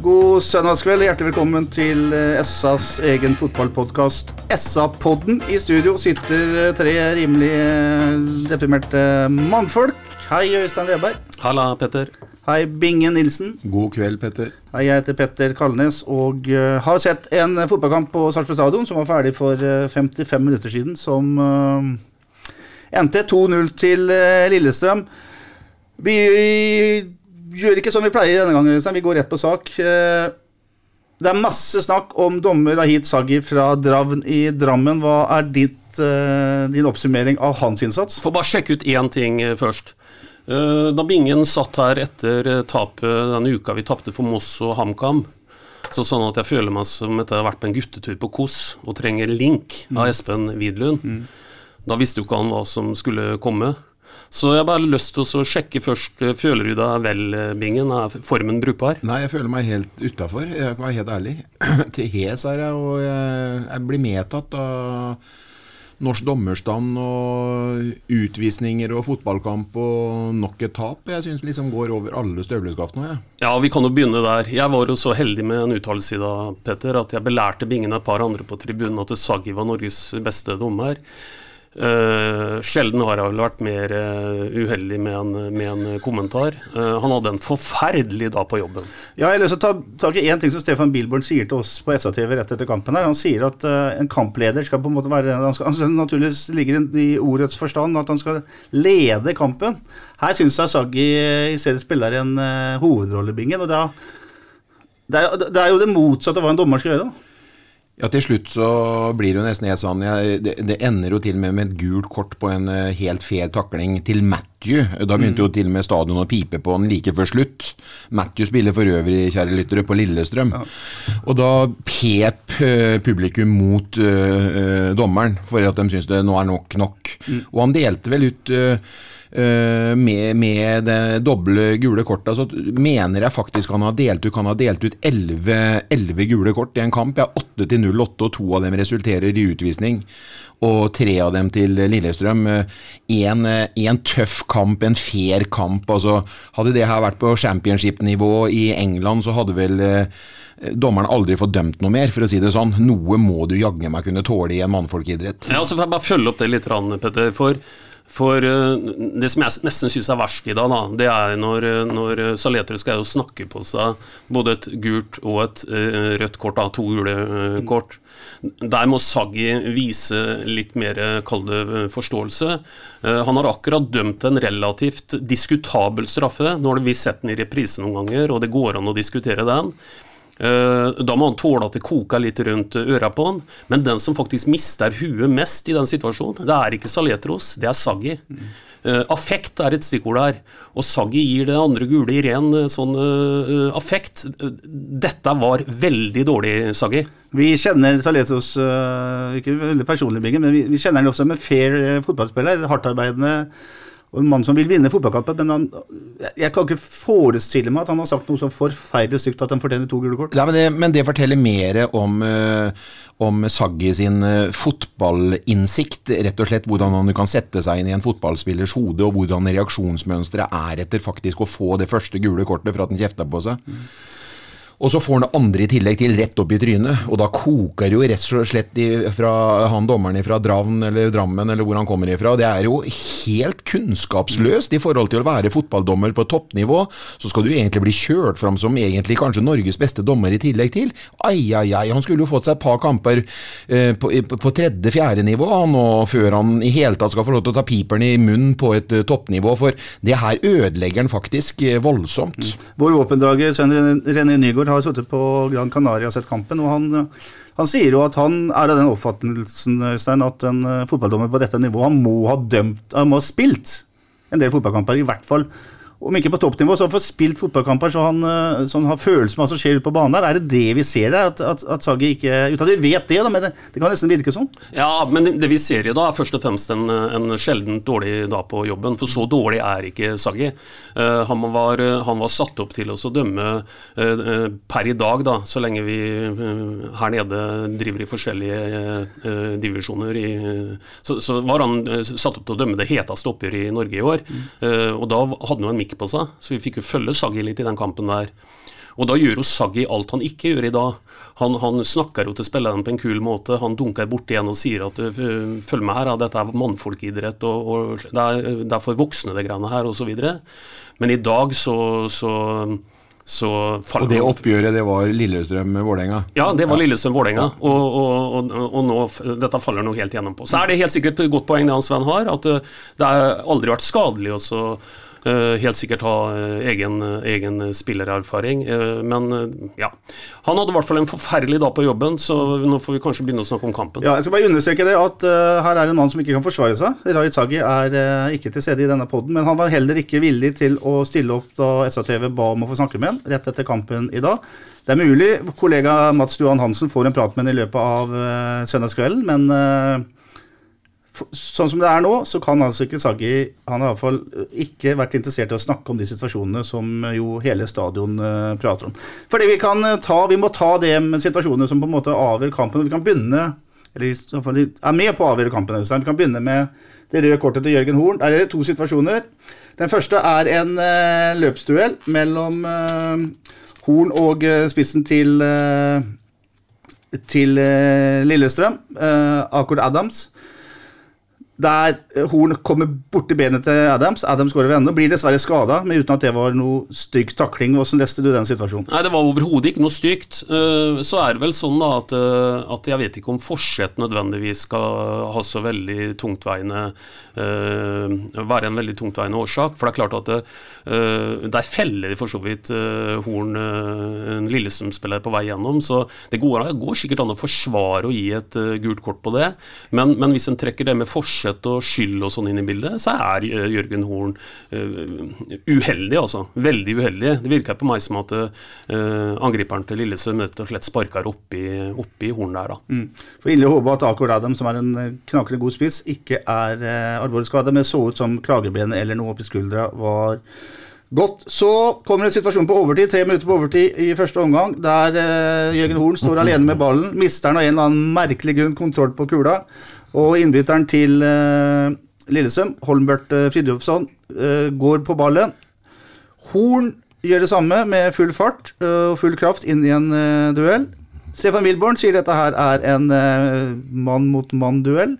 God søndagskveld. Hjertelig velkommen til eh, SAs egen fotballpodkast SA-podden. I studio sitter eh, tre rimelig eh, deprimerte mannfolk. Hei, Øystein Weberg. Halla, Petter. Hei, Bingen Nilsen. God kveld, Petter. Hei, jeg heter Petter Kalnes og uh, har sett en fotballkamp på Sarpsborg stadion som var ferdig for uh, 55 minutter siden, som uh, endte 2-0 til Lillestrøm. Vi gjør ikke som vi pleier denne gangen, vi går rett på sak. Eh, det er masse snakk om dommer Ahid Sagi fra Dravn i Drammen. Hva er ditt, eh, din oppsummering av hans innsats? Får bare sjekke ut én ting eh, først. Da Bingen satt her etter tapet denne uka vi tapte for Moss og HamKam, så sånn at jeg føler meg som etter å ha vært på en guttetur på Kos og trenger link av Espen Widlund. Da visste jo ikke han hva som skulle komme. Så jeg har bare lyst til å sjekke først. eh, Føler du deg vel, eh, Bingen? Er formen brukbar? Nei, jeg føler meg helt utafor. Jeg kan være helt ærlig. Til hes er jeg, og jeg, jeg blir medtatt av norsk dommerstand og utvisninger og fotballkamp og nok et tap. Jeg syns liksom går over alle støvleskaft nå, jeg. Ja, vi kan jo begynne der. Jeg var jo så heldig med en uttalelse i dag, Petter, at jeg belærte Bingen et par andre på tribunen at Saggi var Norges beste dommer. Eh, sjelden har jeg vel vært mer uh, uheldig med en, med en kommentar. Uh, han hadde en forferdelig dag på jobben. Ja, jeg har lyst til å ta tak i en ting som Stefan Bilborn sier til oss på SA-TV rett etter kampen. her. Han sier at en kampleder skal på en måte være Han, skal, han naturligvis ligger i ordets forstand at han skal lede kampen. Her syns jeg Saggi i stedet spiller en uh, hovedrolle, Bingen. Og da, det, er, det er jo det motsatte av hva en dommer skal gjøre. da. Ja, til slutt så blir det jo nesten helt sånn jeg, det, det ender jo til og med med et gult kort på en eh, helt fair takling til Matthew. Da begynte jo til og med stadion å pipe på han like før slutt. Matthew spiller for øvrig, kjære lyttere, på Lillestrøm. Og da pep eh, publikum mot eh, dommeren for at de syns det nå er nok nok. Og han delte vel ut eh, med, med det doble gule kortet, så mener jeg faktisk han har delt ut, han har delt ut 11, 11 gule kort i en kamp. Ja, 8 til 08, og to av dem resulterer i utvisning. Og tre av dem til Lillestrøm. En, en tøff kamp, en fair kamp. altså Hadde det her vært på championship-nivå i England, så hadde vel eh, dommeren aldri fått dømt noe mer, for å si det sånn. Noe må du jaggu meg kunne tåle i en mannfolkidrett. Ja, altså, jeg bare følge opp det litt, Petter. For, for eh, det som jeg nesten syns er verst i dag, da, det er når, eh, når Saletro skal jo snakke på seg både et gult og et eh, rødt kort, da, to gule eh, kort. Der må Saggi vise litt mer, kalde eh, forståelse. Eh, Han har akkurat dømt en relativt diskutabel straffe. Nå har vi sett den i reprise noen ganger, og det går an å diskutere den. Eh, Da må han tåle at det koker litt rundt øra på han. Men den som faktisk mister huet mest i den situasjonen, det er ikke Saletros, det er Saggi. Eh, affekt er et stikkord der. Og Saggi gir det andre gule i ren eh, sånn uh, affekt. Eh, Dette var veldig dårlig, Saggi. Vi kjenner Saletos uh, ikke veldig personlig, men vi, vi kjenner han også som en fair eh, fotballspiller. Hardtarbeidende og en mann som vil vinne fotballkampen. Men han, jeg, kan ikke forestille meg at han har sagt noe så forferdelig stygt at han fortjener to gule kort. Nei, men, det, men det forteller mer om, eh, om Saggi sin eh, fotballinnsikt. Rett og slett hvordan han kan sette seg inn i en fotballspillers hode, og hvordan reaksjonsmønsteret er etter faktisk å få det første gule kortet for at han kjefta på seg. Og så får han det andre i tillegg til rett opp i trynet, og da koker jo rett og slett fra han dommeren fra Dravn eller Drammen eller hvor han kommer ifra. Det er jo helt kunnskapsløst i forhold til å være fotballdommer på toppnivå. Så skal du egentlig bli kjørt fram som egentlig kanskje Norges beste dommer i tillegg til. Ai, ai, ai, han skulle jo fått seg et par kamper eh, på, på, tredje-fjerde nivå han, og før han i hele tatt skal få lov til å ta piperen i munnen på et uh, toppnivå, for det her ødelegger han faktisk eh, voldsomt. Vår våpendrager Svein René- René Nygaard har sittet på Gran Canaria og sett kampen, og han, han sier jo at han er av den oppfattelsen Øystein, at en eh, fotballdommer på dette nivået han må ha dømt, han må ha spilt en del fotballkamper, i hvert fall om ikke på toppnivå, så han fått spilt fotballkamper så han, eh, så han har følelsen av hva som skjer ute på banen der. Er det det vi ser der? At, at, at Sagi ikke Uten at vi vet det, da, men det, det kan nesten virke sånn. Ja, men det, det vi ser i dag, er først og fremst en, en sjeldent dårlig dag på jobben. For så dårlig er ikke Sagi. Uh, han, var, han var satt opp til å dømme uh, per i dag, da, så lenge vi uh, her nede driver i forskjellige divisjoner, i, så, så, var han satt opp til å dømme det heteste oppgjøret i Norge i år. Mm. og da hadde han jo en mikk på seg, så vi fikk jo følge Saggi litt i den kampen der. Og da gjør jo Saggi alt han ikke gjør i dag. Han, han snakker jo til spillerne på en kul måte. Han dunker borti igjen og sier at følg med her, dette er mannfolkidrett, og, og det, er, det, er, for voksne det greiene her, osv. Men i dag så, så og det oppgjøret, det var Lillestrøm-Vålerenga? Ja, det var Lillestrøm-Vålerenga. Og, og, og, og, nå, dette faller nå helt gjennom på. Så er det helt sikkert et godt poeng det han Sven har, at det har aldri vært skadelig også Eh, helt sikkert ha eh, egen, egen spillererfaring. Eh, men ja. Han hadde i hvert fall en forferdelig dag på jobben, så nå får vi kanskje begynne å snakke om kampen. Ja, jeg skal bare understreke det at uh, her er en mann som ikke kan forsvare seg. Raid Sagi er uh, ikke til stede i denne poden, men han var heller ikke villig til å stille opp da SATV ba om å få snakke med ham rett etter kampen i dag. Det er mulig kollega Mats Duan Hansen får en prat med ham i løpet av uh, søndagskvelden, men sånn som det er nå, så kan altså ikke Saggi Han har iallfall ikke vært interessert i å snakke om de situasjonene som jo hele stadion uh, prater om. Fordi vi kan eh, ta Vi må ta det med situasjonene som på en måte avgjør kampen. Vi kan begynne eller i hvert fall er med på å avgjøre kampen. Vi kan begynne med det røde kortet til Jørgen Horn. Der er det to situasjoner. Den første er en løpsduell mellom Horn og spissen til til Lillestrøm, Akord Adams der eh, Horn kommer borti benet til Adams. Adams går over ende og blir dessverre skada, men uten at det var noe stygg takling. Hvordan leste du den situasjonen? Nei, Det var overhodet ikke noe stygt. Eh, så er det vel sånn da at, eh, at jeg vet ikke om forsett nødvendigvis skal ha så veldig tungtveiende være en veldig tungtveiende årsak. For det er klart at det, der feller for så vidt Horn en Lillestrøm-spiller på vei gjennom. Så det går, går, sikkert an å forsvare å gi et gult kort på det. Men, men hvis en trekker det med forsett Ørjasæt og skyld og sånn inn i bildet, så er eh, Jørgen Horn uh, uheldig, altså. Veldig uheldig. Det virker på meg som at uh, angriperen til Lillesund rett og slett sparker oppi, oppi Horn der, da. Mm. For Inderlig håpe at Akor Adam, som er en knakende god spiss, ikke er uh, alvorlig skada, men så ut som kragebenet eller noe oppi skuldra var Godt. Så kommer en situasjon på overtid, tre minutter på overtid i første omgang, der uh, Jørgen Horn står alene med ballen. Mister han av en eller annen merkelig grunn kontroll på kula. Og innbytteren til uh, Lillesøm, Holmbert uh, Fridtjofsson, uh, går på ballen. Horn gjør det samme med full fart og full kraft inn i en duell. Stefan Wilborn sier dette her er en mann mot mann-duell.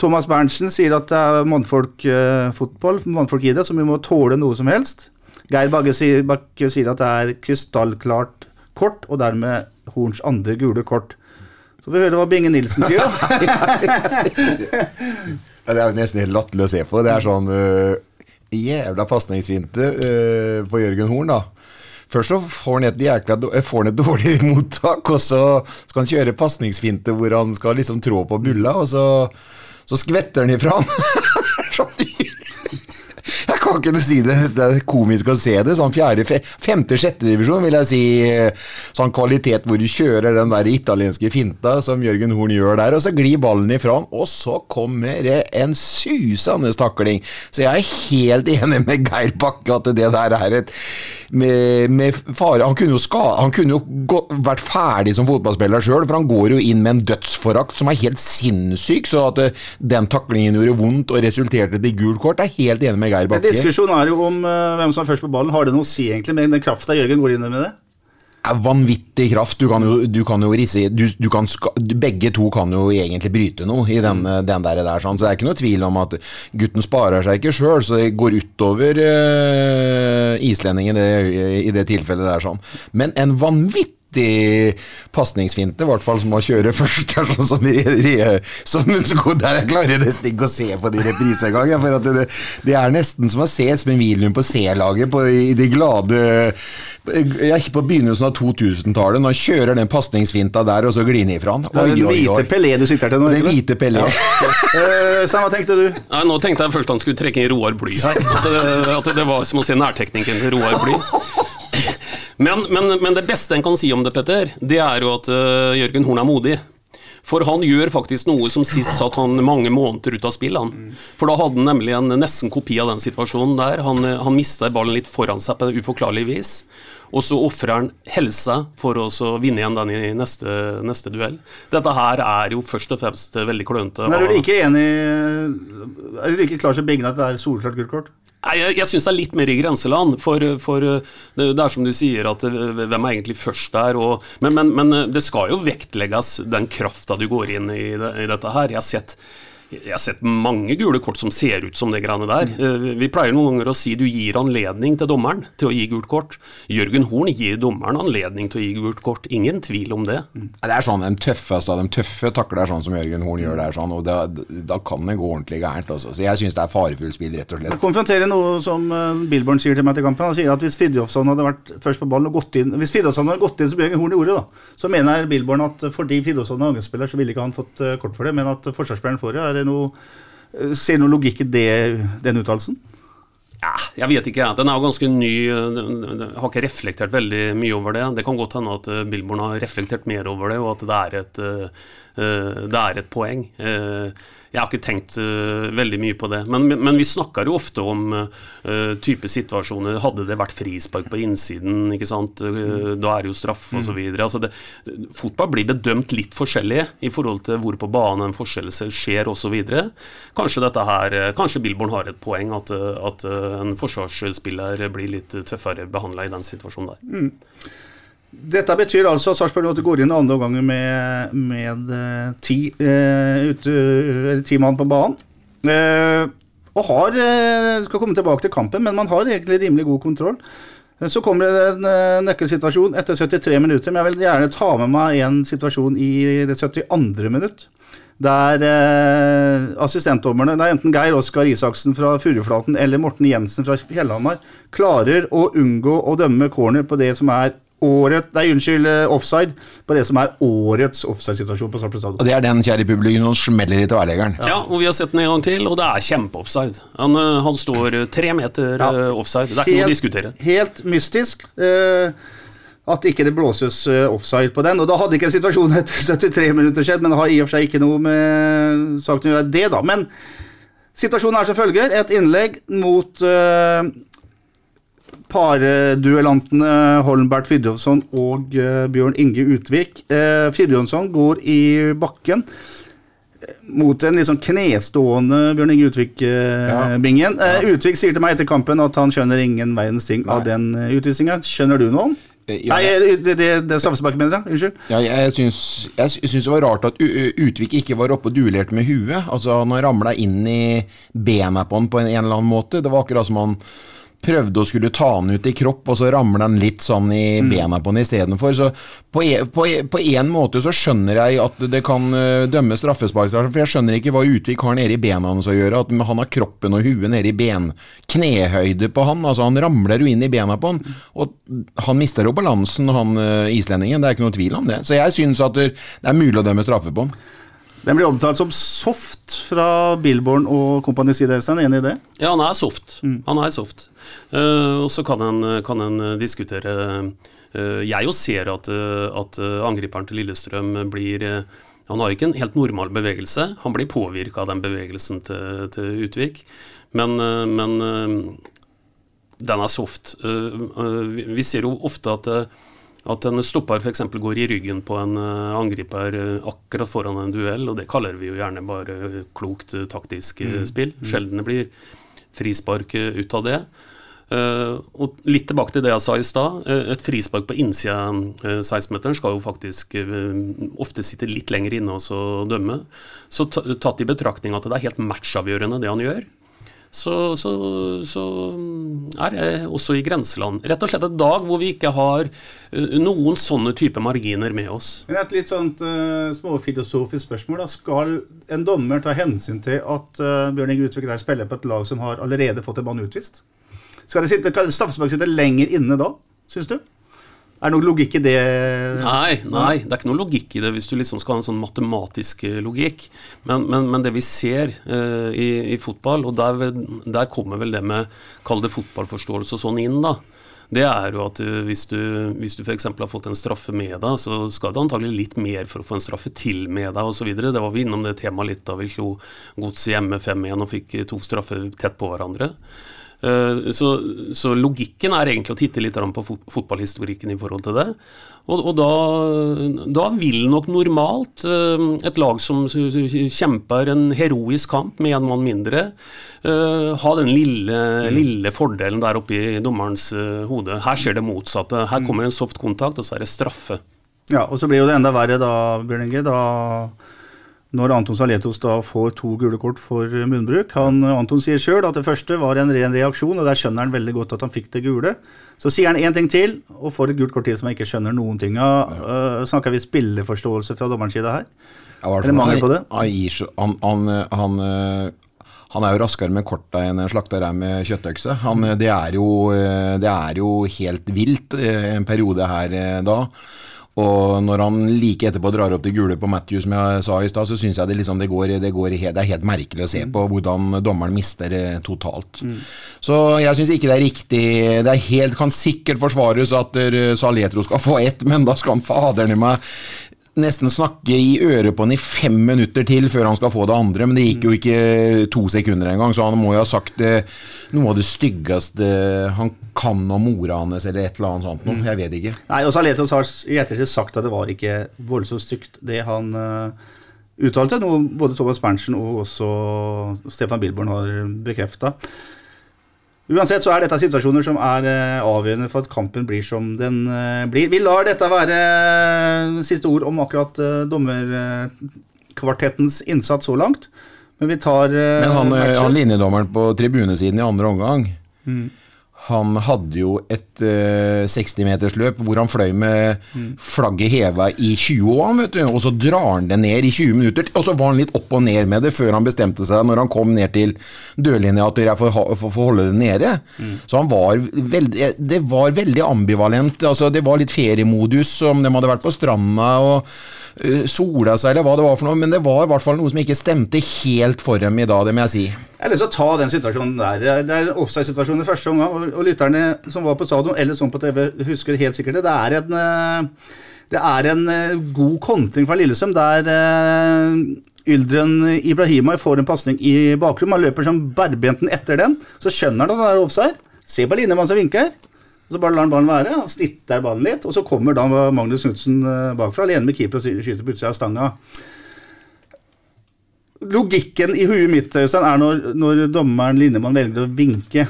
Thomas Berntsen sier at det er mannfolkfotball, mannfolk i det, så vi må tåle noe som helst. Geir Bagge sier, Bakke sier at det er krystallklart kort, og dermed Horns andre gule kort. Så får vi høre hva Binge Nilsen sier, da. det er jo nesten helt latterlig å se på. Det er sånn uh, jævla pasningsfinte uh, på Jørgen Horn, da. Først så får han et, jækla, får han et dårlig mottak, og så skal han kjøre pasningsfinte hvor han skal liksom trå på bulla, og så, så skvetter han ifra han. kan ikke si det. Det er komisk å se det. Sånn fjerde, femte, sjette divisjon, vil jeg si. Sånn kvalitet hvor du kjører den der italienske finta som Jørgen Horn gjør der, og så glir ballen ifra han, og så kommer det en susende takling. Så jeg er helt enig med Geir Bakke at det der er et med, med fare Han kunne jo, ska, han kunne jo gå, vært ferdig som fotballspiller sjøl, for han går jo inn med en dødsforakt som er helt sinnssyk. Så at uh, den taklingen gjorde vondt og resulterte til gult kort, er helt enig med Geir Bakke. Diskusjonen er jo om uh, hvem som er først på ballen. Har det noe å si egentlig med den krafta Jørgen går inn med det? er vanvittig kraft. Du kan jo, du kan jo risse du, du kan Begge to kan jo egentlig bryte noe i den, mm. den der, der sånn. Så det er ikke noe tvil om at gutten sparer seg ikke sjøl, så det går utover uh, islendingen det, i det tilfellet der. sånn. Men en vanvittig vanvittig pasningsfinte, i hvert fall som å kjøre først. Det er sånn som, re, re, som der Jeg klarer nesten ikke å se på de reprisene engang. For at det, det er nesten som å se Espen Wilhelm på C-laget i de glade Jeg er ikke på begynnelsen av 2000-tallet, når han kjører den pasningsfinta der, og så glir han ifra han. Oi, er den hvite Pelé du sikter til nå? Den hvite Pelé. Uh, Sam, hva tenkte du? Nei, nå tenkte jeg først han skulle trekke inn Roar Bly her. At det, at det var som å se nærteknikken til Roar Bly. Men, men, men, det beste en kan si om det, Petter, det er jo at uh, Jørgen Horn er modig. For han gjør faktisk noe som sist satt han mange måneder ut av spill. Han. For da hadde han nemlig en nesten kopi av den situasjonen der. Han, han mista ballen litt foran seg på uforklarlig vis. Og så ofrer han helsa for å vinne igjen den i neste, neste, duell. Dette her er jo først og fremst veldig klønete. Men er du like enig Er du like klar som Bingen at det er solklart gult kort? Nei, Jeg, jeg syns det er litt mer i grenseland. For, for det, det, er som du sier, at hvem er egentlig først der? Og, men, men, men, det skal jo vektlegges den krafta du går inn i, det, i dette her. Jeg har sett jeg har sett mange gule kort som ser ut som det greiene der. Mm. Vi pleier noen ganger å si du gir anledning til dommeren til å gi gult kort. Jørgen Horn gir dommeren anledning til å gi gult kort. Ingen tvil om det. Mm. Det er sånn, De tøffeste av de tøffe takler sånn som Jørgen Horn gjør der, sånn, og da, da kan det gå ordentlig gærent. Også. Så Jeg syns det er farefullt spill, rett og slett. Jeg konfronterer noe som uh, Billborn sier til meg til kampen. Han sier at hvis Fridtjofsson hadde vært først på ballen og gått inn Hvis Fridtjofsson hadde gått inn som Jørgen Horn gjorde, da, så mener Billborn at fordi Fridtjofsson er angrepsspiller, så ville ikke han fått uh, kort for det, men at forsvarsspilleren får det. Det noe Ser du noe logikk i det, den uttalelsen? Ja, jeg vet ikke. Den er jo ganske ny. Jeg har ikke reflektert veldig mye over det. Det kan godt hende at eh, Billborn har reflektert mer over det, og at det er et, eh, det er et poeng. Eh, jeg har ikke tenkt uh, veldig mye på det. Men, men vi snakker jo ofte om uh, type situasjoner. Hadde det vært frispark på innsiden, ikke sant? Uh, da er det jo straff osv. Mm. Altså fotball blir bedømt litt forskjellig i forhold til hvor på banen en forskjell skjer osv. Kanskje dette her, kanskje Billborn har et poeng, at, at en forsvarsspiller blir litt tøffere behandla i den situasjonen der. Mm. Dette betyr altså at du går inn andre omgang med, med eh, ti, uh, ute, ti mann på banen. Uh, og har Skal komme tilbake til kampen, men man har egentlig rimelig god kontroll. Så kommer det en nøkkelsituasjon etter 73 minutter, men jeg vil gjerne ta med meg en situasjon i det 72. minutt. Der eh, assistentdommerne, det er enten Geir Oskar Isaksen fra Furuflaten eller Morten Jensen fra Fjellhamar, klarer å unngå å dømme corner på det som er året, nei, unnskyld, eh, offside på det som er årets offside-situasjon på Sarpsborg stadion. Og det er den, kjære publikum, som smeller i tverrleggeren. Ja. ja, og vi har sett den en gang til, og det er kjempeoffside. Han, eh, han står eh, tre meter ja. offside. Det er ikke helt, noe å diskutere. Helt mystisk. Eh, at ikke det blåses offside på den. Og da hadde ikke en situasjon etter 73 minutter skjedd, men det har i og for seg ikke noe med saken å gjøre, det, da. Men situasjonen er som følger. Et innlegg mot uh, parduellantene Holmbert Fridtjofsson og uh, Bjørn Inge Utvik. Uh, går i bakken eh, mot en liksom knestående Bjørn Inge Utvik-bingen. Ja. ja. Utvik sier til meg etter kampen at han skjønner ingen verdens ting Nei. av den utvisninga. Skjønner du noe om? Ja, Nei, det, det, det straffesparket, mener jeg. Unnskyld. Ja, jeg syns, jeg syns det var rart at Utvik ikke var oppe og duellerte med huet. Altså, Han ramla inn i bena på han på en, en eller annen måte. Det var akkurat som han prøvde å skulle ta han ut i kropp, og så ramler han litt sånn i mm. bena på han istedenfor. Så på, e, på, e, på en måte så skjønner jeg at det kan uh, dømme straffespark, for jeg skjønner ikke hva Utvik har nede i bena hans å gjøre. At han har kroppen og huet nede i ben, knehøyde på han. altså Han ramler jo inn i bena på han, og han mister jo balansen, han uh, islendingen. Det er ikke noe tvil om det. Så jeg syns at det er mulig å dømme straffe på han. Den blir omtalt som soft fra Billborn og Kompani side. Du enig i det? Ja, han er soft. Mm. Han er soft. Uh, og så kan en, kan en diskutere uh, Jeg jo ser at, uh, at angriperen til Lillestrøm blir Han har ikke en helt normal bevegelse. Han blir påvirka av den bevegelsen til, til Utvik. Men, men den er soft. Vi ser jo ofte at at en stopper f.eks. går i ryggen på en eh, angriper eh, akkurat foran en duell, og det kaller vi jo gjerne bare klokt eh, taktisk mm. spill. Mm. Sjelden det blir frispark ut av det. og litt tilbake til det jeg sa i stad. et frispark på innsida av 16-meteren skal jo faktisk ofte sitte litt lenger inne og dømme. Så tatt i betraktning at det er helt matchavgjørende det han gjør, så, så, så er det også i grenseland. Rett og slett en dag hvor vi ikke har eh, noen sånne type marginer med oss. Men Et litt sånt uh, småfilosofisk spørsmål. da. Skal en dommer ta hensyn til at uh, Bjørn Inge Utvik der spiller på et lag som har allerede fått en mann utvist? Skal det sitte, sitte lenger inne da, syns du? Er det noe logikk i det? Nei, nei, det er ikke noe logikk i det hvis du liksom skal ha en sånn matematisk eh, logikk. Men, men, men det vi ser uh, i, i, fotball, og der, der, kommer vel det med kall det fotballforståelse og sånn inn, da. Det er jo at du, hvis du, hvis du f.eks. har fått en straffe med deg, så skal det antagelig litt mer for å få en straffe til med deg osv. Det var vi innom det temaet litt da vi slo Godset hjemme 5-1 og fikk to straffer tett på hverandre. Eh, så, så, logikken er egentlig å titte litt på fotballhistorikken i forhold til det. Og, og da, da, vil nok normalt eh, et lag som kjemper en heroisk kamp med en mann mindre, eh, ha den lille, lille fordelen der oppe i dommerens hode. Her skjer det motsatte. Her kommer en soft kontakt, og så er det straffe. Ja, og så blir jo det enda verre da, Bjørn Inge. Da når Anton Saletos da får to gule kort for munnbruk. Han, Anton sier sjøl at det første var en ren reaksjon, og der skjønner han veldig godt at han fikk det gule. Så sier han én ting til, og får et gult kort til som han ikke skjønner noen ting av. Ja. Uh, snakker vi spilleforståelse fra dommerens side her? Ja, Eller mangel på det? Han, han, han, eh, han, er jo raskere med korta enn en slakter er med kjøttøkse. det, er jo, eh, det er jo helt vilt en periode her da. Og når han like etterpå drar opp det gule på Matthew, som jeg sa i stad, så syns jeg det, liksom, det, går, det, går, det, er helt merkelig å se på hvordan dommeren mister det totalt. Mm. Så jeg syns ikke det er riktig Det er helt, kan sikkert forsvares at Saletro skal få ett, men da skal han faderen i meg nesten snakke i øret på han i fem minutter til før han skal få det andre, men det gikk jo ikke to sekunder engang, så han må jo ha sagt noe av det styggeste han kan om mora hans, eller et eller annet sånt noe. Jeg vet ikke. Nei, og Saletos har i ettertid sagt at det var ikke voldsomt stygt, det han uh, uttalte, noe både Thomas Berntsen og også Stefan Bilborn har bekrefta. Uansett så er dette situasjoner som er uh, avgjørende for at kampen blir som den uh, blir. Vi lar dette være uh, siste ord om akkurat dommerkvartettens innsats så langt. Men vi tar Men han, han linjedommeren på tribunesiden i andre omgang mm. Han hadde jo et uh, 60-metersløp hvor han fløy med flagget heva i 20 år, vet du, og så drar han det ned i 20 minutter. Og så var han litt opp og ned med det før han bestemte seg, når han kom ned til dørlinja, at jeg får, får, holde det nede. Mm. Så han var veldig Det var veldig ambivalent. Altså, det var litt feriemodus, om de hadde vært på stranda. og sola seg, eller hva det var for noe, men det var i hvert fall noe som ikke stemte helt for dem i dag, det må jeg si. Jeg har lyst til å ta den situasjonen der. Det er en offside-situasjon i første omgang, og, lytterne som var på stadion, eller som på TV, husker helt sikkert det. Det er en, eh, det er en eh, god kontring fra Lillesøm der Yldren Ibrahima får en pasning i bakrom. Han løper som bærbenten etter den. Så skjønner han at han er offside. Se på linjemannen som vinker. Så bare lar han ballen være. Han snitter ballen litt, og så kommer da Magnus Knutsen eh, bakfra alene med keeper og skyter på utsida av stanga. Logikken i huet mitt Øystein, er når, når dommeren Lindemann velger å vinke.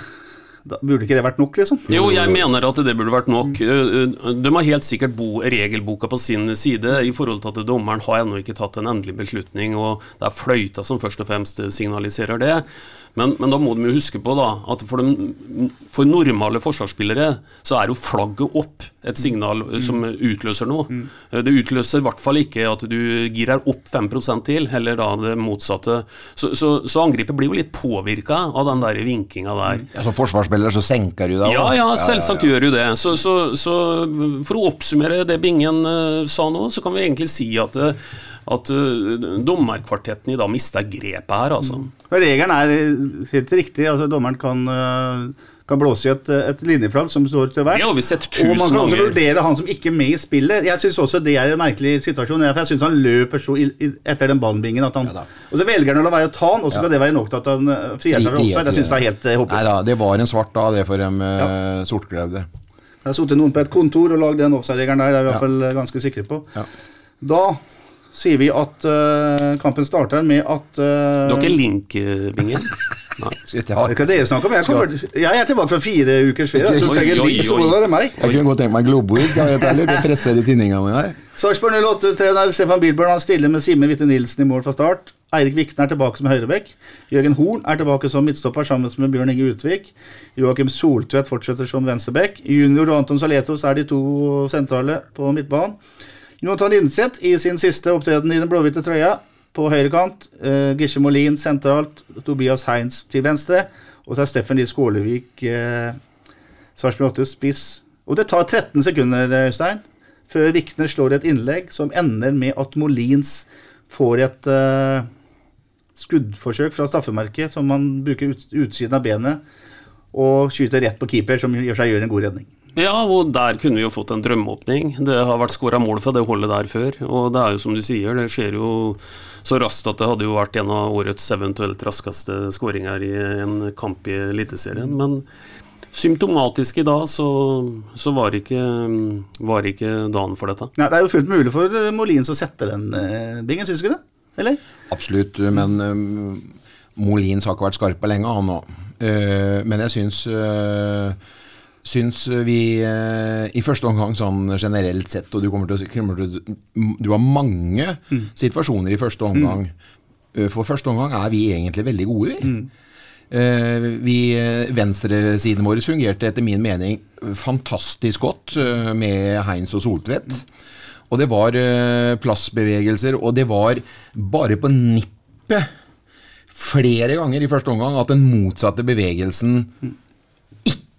Da burde ikke det vært nok, liksom? Jo, jeg mener at det burde vært nok. De har helt sikkert bo, regelboka på sin side i forhold til at dommeren har ennå ikke tatt en endelig beslutning, og det er fløyta som først og fremst signaliserer det. Men, men, da må de jo huske på da, at for, de, for, normale forsvarsspillere så er jo flagget opp et signal mm. som utløser noe. Mm. Det utløser i hvert fall ikke at du girer opp 5 til, heller da det motsatte. Så, så, så angrepet blir jo litt påvirka av den der vinkinga der. Ja, Som forsvarsspiller så senker du deg? Ja, ja, selvsagt ja, ja, ja. gjør du det. Så, så, for å oppsummere det Bingen uh, sa nå, så kan vi egentlig si at uh, at uh, dommerkvartetten i dag mister grepet her, altså. Mm. Regelen er helt riktig. altså Dommeren kan, uh, kan blåse i et, et, linjeflagg som står til værs. Og man kan også vurdere han som ikke er med i spillet. Jeg syns også det er en merkelig situasjon. For jeg syns han løper så etter den ballbingen at han ja, Og så velger han å la være å ta han, og så skal ja. det være nok til at han uh, frier seg fra offside. Jeg syns det er helt håpløst. Nei da, det var en svart da, det for dem uh, ja. sortkledde. Det har sittet noen på et kontor og lagd den offside-regelen der, det er vi i hvert fall ganske sikre på. Da sier vi at uh, kampen starter med at uh, Du har ikke link-bingen? Nei. Hva er det snakk om? Jeg, kommer, jeg er tilbake fra fire ukers ferie. Så trenger link, så det meg. Jeg kunne godt tenkt meg globoid. Det presser i tinningene her. Sarpsborg 08-trener Stefan Bilbjørn stiller med Simen Witte Nilsen i mål fra start. Eirik Vikten er tilbake som høyrebekk. Jørgen Horn er tilbake som midtstopper sammen med Bjørn Inge Utvik. Joakim Soltvedt fortsetter som venstrebekk. Junior og Anton Saletos er de to sentrale på midtbanen. Jonathan Linseth i sin siste opptreden i den blåhvite trøya på høyre kant. Uh, Gisje Molin sentralt. Tobias Heinz til venstre. Og så er Steffen Lie Skålevik uh, Sarpsborg 8 spiss. Og det tar 13 sekunder, Øystein, før Vikner slår et innlegg som ender med at Molins får et uh, skuddforsøk fra straffemerket som man bruker ut, utsiden av benet, og skyter rett på keeper, som gjør seg gjør en god redning. Ja, og der kunne vi jo fått en drømmeåpning. Det har vært skåra mål fra det holdet der før. Og det er jo som du sier, det skjer jo så raskt at det hadde jo vært en av årets eventuelt raskeste skåringer i en kamp i Eliteserien. Men symptomatisk i dag, så, så var, ikke, var ikke dagen for dette. Nei, det er jo fullt mulig for eh, Molins å sette den uh, bingen, syns du ikke det? Eller? Absolutt, men um, Molins har ikke vært skarpa lenge, han òg. Uh, men jeg syns uh, syns vi uh, i første omgang sånn generelt sett, og du kommer til å Du har mange mm. situasjoner i første omgang. Mm. For første omgang er vi egentlig veldig gode, vi. Mm. Vi, Venstresiden vår fungerte etter min mening fantastisk godt med Heinz og Soltvedt. Og det var plassbevegelser, og det var bare på nippet flere ganger i første omgang at den motsatte bevegelsen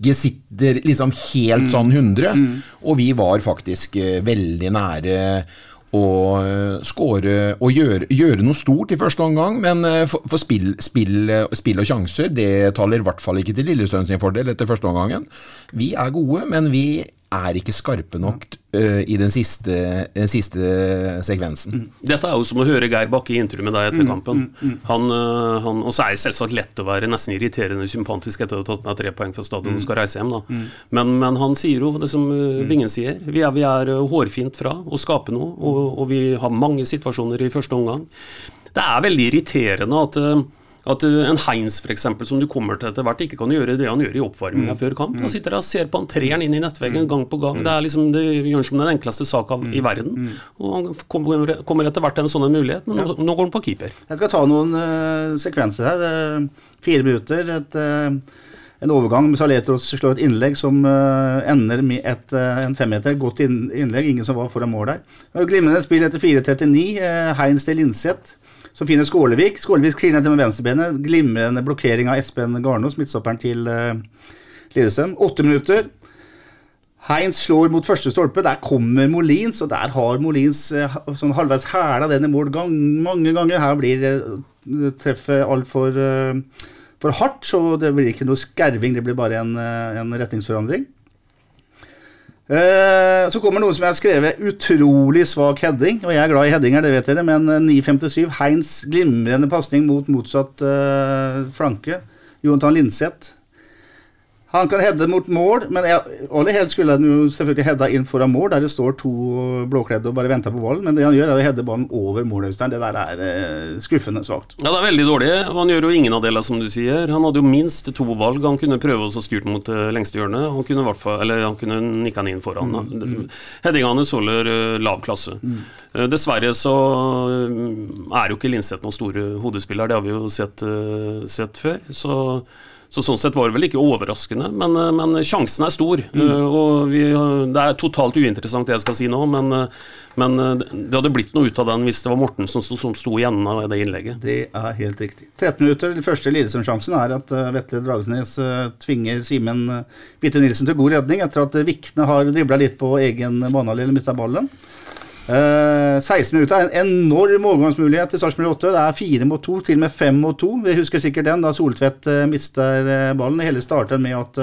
ikke sitter liksom helt sånn 100. Mm. Og vi var faktisk veldig nære å skåre og gjøre, gjøre, noe stort i første omgang, men for, for spill, spill, spill, og sjanser det taler i hvert fall ikke til Lillestrøm sin fordel etter første omgangen. Vi er gode, men vi er ikke skarpe nok uh, i den siste, den siste, sekvensen. Mm. Dette er jo som å høre Geir Bakke i intervju med deg etter mm, kampen. Mm, han, uh, han, og så er det selvsagt lett å være nesten irriterende sympatisk etter å ha tatt med tre poeng fra stadion og skal reise hjem. da. Men, men, han sier jo det som uh, Bingen sier. Vi er, vi er hårfint fra å skape noe, og, og, vi har mange situasjoner i første omgang. Det er veldig irriterende at at eh, en Heinz for eksempel, som du kommer til etter hvert, ikke kan gjøre det han gjør i oppvarminga mm. før kamp. Han mm. sitter der og ser på han treeren inn i nettveggen mm. gang på gang. Det er liksom, det gjør som den enkleste sak av, i verden. Og Han kommer etter hvert til en sånn mulighet, men nå, nå, går han på keeper. Jeg skal ta noen uh, sekvenser her. Fire minutter. et... Uh en overgang. Saletros slår et innlegg som uh, ender med et, uh, en femmeter. Godt innlegg, ingen som var foran mål der. Glimrende spill etter 4.39. Uh, Heinz til Linseth så finner Skålevik. Skålevik kliner til med venstrebenet. Glimrende blokkering av Espen Garnås, midtstopperen til uh, Lillestrøm. Åtte minutter. Heinz slår mot første stolpe. Der kommer Molins, og der har Molins uh, sånn halvveis hæla den i mål gang, mange ganger. Her blir uh, treffet altfor uh, for hardt, så det blir ikke noe skerving. Det blir bare en, en retningsforandring. Eh, så kommer noe som jeg har skrevet utrolig svak heading. Og jeg er glad i headinger, det vet dere, men 9.57. Eh, Heins glimrende pasning mot motsatt uh, flanke. Jonathan Linseth han kan heade mot mål, men aller helst skulle han jo selvfølgelig heada inn foran mål, der det står to blåkledde og bare venter på ballen. Men det han gjør, er å hedde ballen over måløsteren. Det der er eh, skuffende svakt. Ja, det er veldig dårlig. Han gjør jo ingen av delene, som du sier. Han hadde jo minst to valg. Han kunne prøve å styrt mot det lengste hjørnet. Han kunne, hvertfall, eller han kunne nikka den inn foran. Mm, mm. Headinga hans holder uh, lav klasse. Mm. Dessverre så er jo ikke Linseth noen store hodespiller, det har vi jo sett, sett før. så så Sånn sett var det vel ikke overraskende, men, eh, men sjansen er stor. Mm. Eh, og vi, Det er totalt uinteressant det jeg skal si nå, men, eh, men, det hadde blitt noe ut av den hvis det var Mortensen som, som sto igjen av det innlegget. Det er helt riktig. 13 minutter. Den første Lillesund-sjansen er at Vetle Dragsnes tvinger Simen Bitte Nilsen til god redning etter at Vikne har dribla litt på egen banehalvdel og mista ballen. Uh, 16 minutter er en enorm overgangsmulighet til Sarpsborg 8. Det er fire mot to, til og med fem mot to. Vi husker sikkert den, da Soltvedt uh, mister uh, ballen. Det hele starter med at,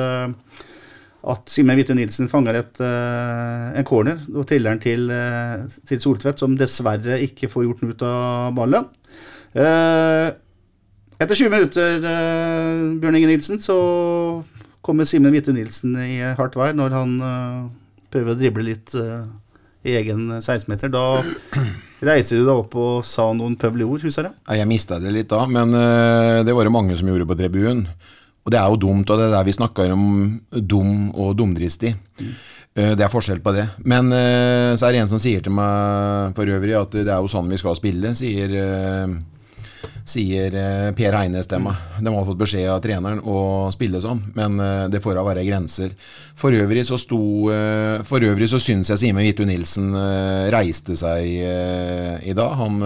at Simen Hvitte Nilsen fanger et, en corner og triller den til, til Soltvedt, som dessverre ikke får gjort noe ut av ballen. etter 20 minutter, Bjørn Inge Nilsen, så kommer Simen Hvitte Nilsen i hardt vær når han prøver å drible litt. Uh, egen 16-meter. Da reiser du deg opp og sa noen pøvlige ord, husker jeg? Ja, jeg mista det litt da, men uh, det var det mange som gjorde på tribunen. Og det er jo dumt, og det er der vi snakker om dum og dumdristig. Mm. Det er forskjell på det. Men så er det en som sier til meg for øvrig at det er jo sånn vi skal spille, sier sier eh, Per Heine-stemma. De har fått beskjed av treneren å spille sånn, men eh, det får da være grenser. For øvrig så sto eh, For øvrig så syns jeg Simen Hvitu Nilsen reiste seg i dag. Han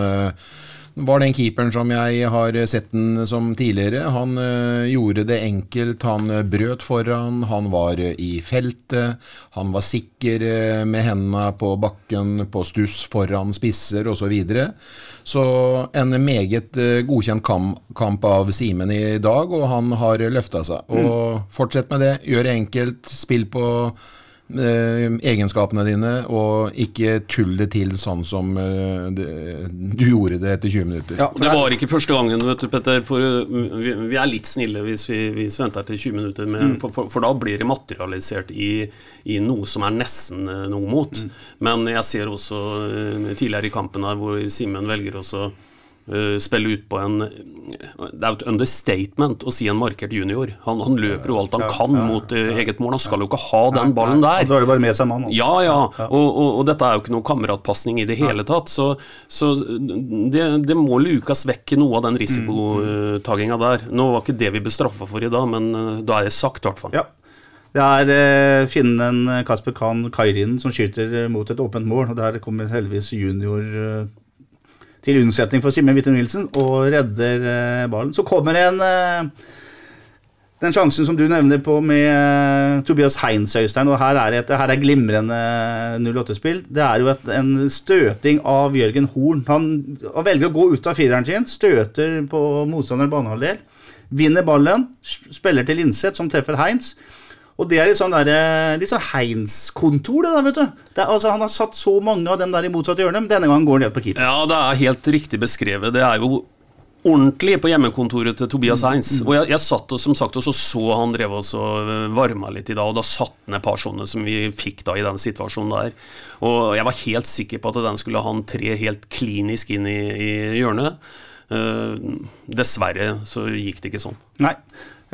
var den keeperen som jeg har sett den som tidligere. Han øh, gjorde det enkelt, han øh, brøt foran, han var øh, i feltet. Han var sikker øh, med hendene på bakken, på stuss foran spisser osv. Så, videre. så en meget øh, godkjent kam kamp av Simen i dag, og han har løfta seg. Og fortsett med det. Gjør det enkelt. Spill på eh, egenskapene dine, og ikke tull det til sånn som eh, det, du gjorde det etter 20 minutter. Ja, Det var ikke første gangen, vet du, Petter. For uh, vi, vi er litt snille hvis vi, hvis vi venter til 20 minutter, med, for, for, for da blir det materialisert i, i noe som er nesten noe mot. Men jeg ser også tidligere i kampen her hvor Simen velger også uh, spille ut på en Det er jo et understatement å si en markert junior. Han, han løper jo alt han kan mot uh, eget mål. Han skal jo ikke ha den ballen der. Da er det bare med seg mann. altså. Ja, ja, og, og, og dette er jo ikke noe kameratpasning i det hele tatt. Så, så det, det må lukas vekk noe av den risikotaginga der. Nå var ikke det vi ble straffa for i dag, men eh, da er det sagt, i hvert fall. Ja. Det er eh, finnen eh, Kasper Khan Kairinen som skyter eh, mot et åpent mål. og Der kommer heldigvis junior eh, til unnsetning for Simen Witte Nilsen og redder eh, ballen. Så kommer en eh, den sjansen som du nevner på med eh, Tobias Heinz, Øystein, og her er, et, her er glimrende 08-spill. Det er jo et, en støting av Jørgen Horn. Han, han velger å gå ut av fireren sin, støter på motstanderen banehalvdel, vinner ballen, spiller til Linseth, som treffer Heinz. Og det er litt sånn, der, litt sånn Heinz-kontor, det der, vet du. Det er, altså, han har satt så mange av dem der i motsatt hjørne, men denne gangen går han ned på keeper. Ja, det er helt riktig beskrevet. Det er jo ordentlig på hjemmekontoret til Tobias Heins. Og jeg, jeg satt og som sagt og så, så han drev og så varma litt i dag, og da satt et par sånne som vi fikk da i den situasjonen der. Og jeg var helt sikker på at den skulle ha han tre helt klinisk inn i, i hjørnet. Uh, dessverre så gikk det ikke sånn. Nei.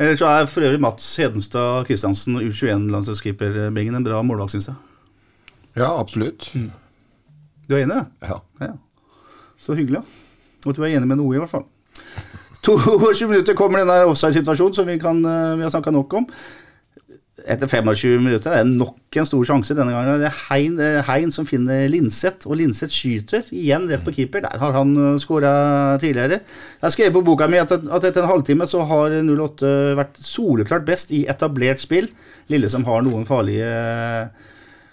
Ellers så er for øvrig Mats Hedenstad Kristiansen, U21-landslagskeeper-Bingen, en bra målvakt, syns jeg. Ja, absolutt. Du er enig? Ja. Ja. Så hyggelig. Og du er enig med noe, i hvert fall. 22 minutter kommer den der offside-situasjonen som vi, kan, eh, vi har snakka nok om. Etter 25 minutter er det nok en stor sjanse. Denne gangen det er Hein, eh, hein som finner Linseth, og Linseth skyter igjen rett på keeper. Der har han skåra tidligere. Jeg har skrevet på boka mi at, etter en halvtime så har 08 vært soleklart best i etablert spill. Lille som har noen farlige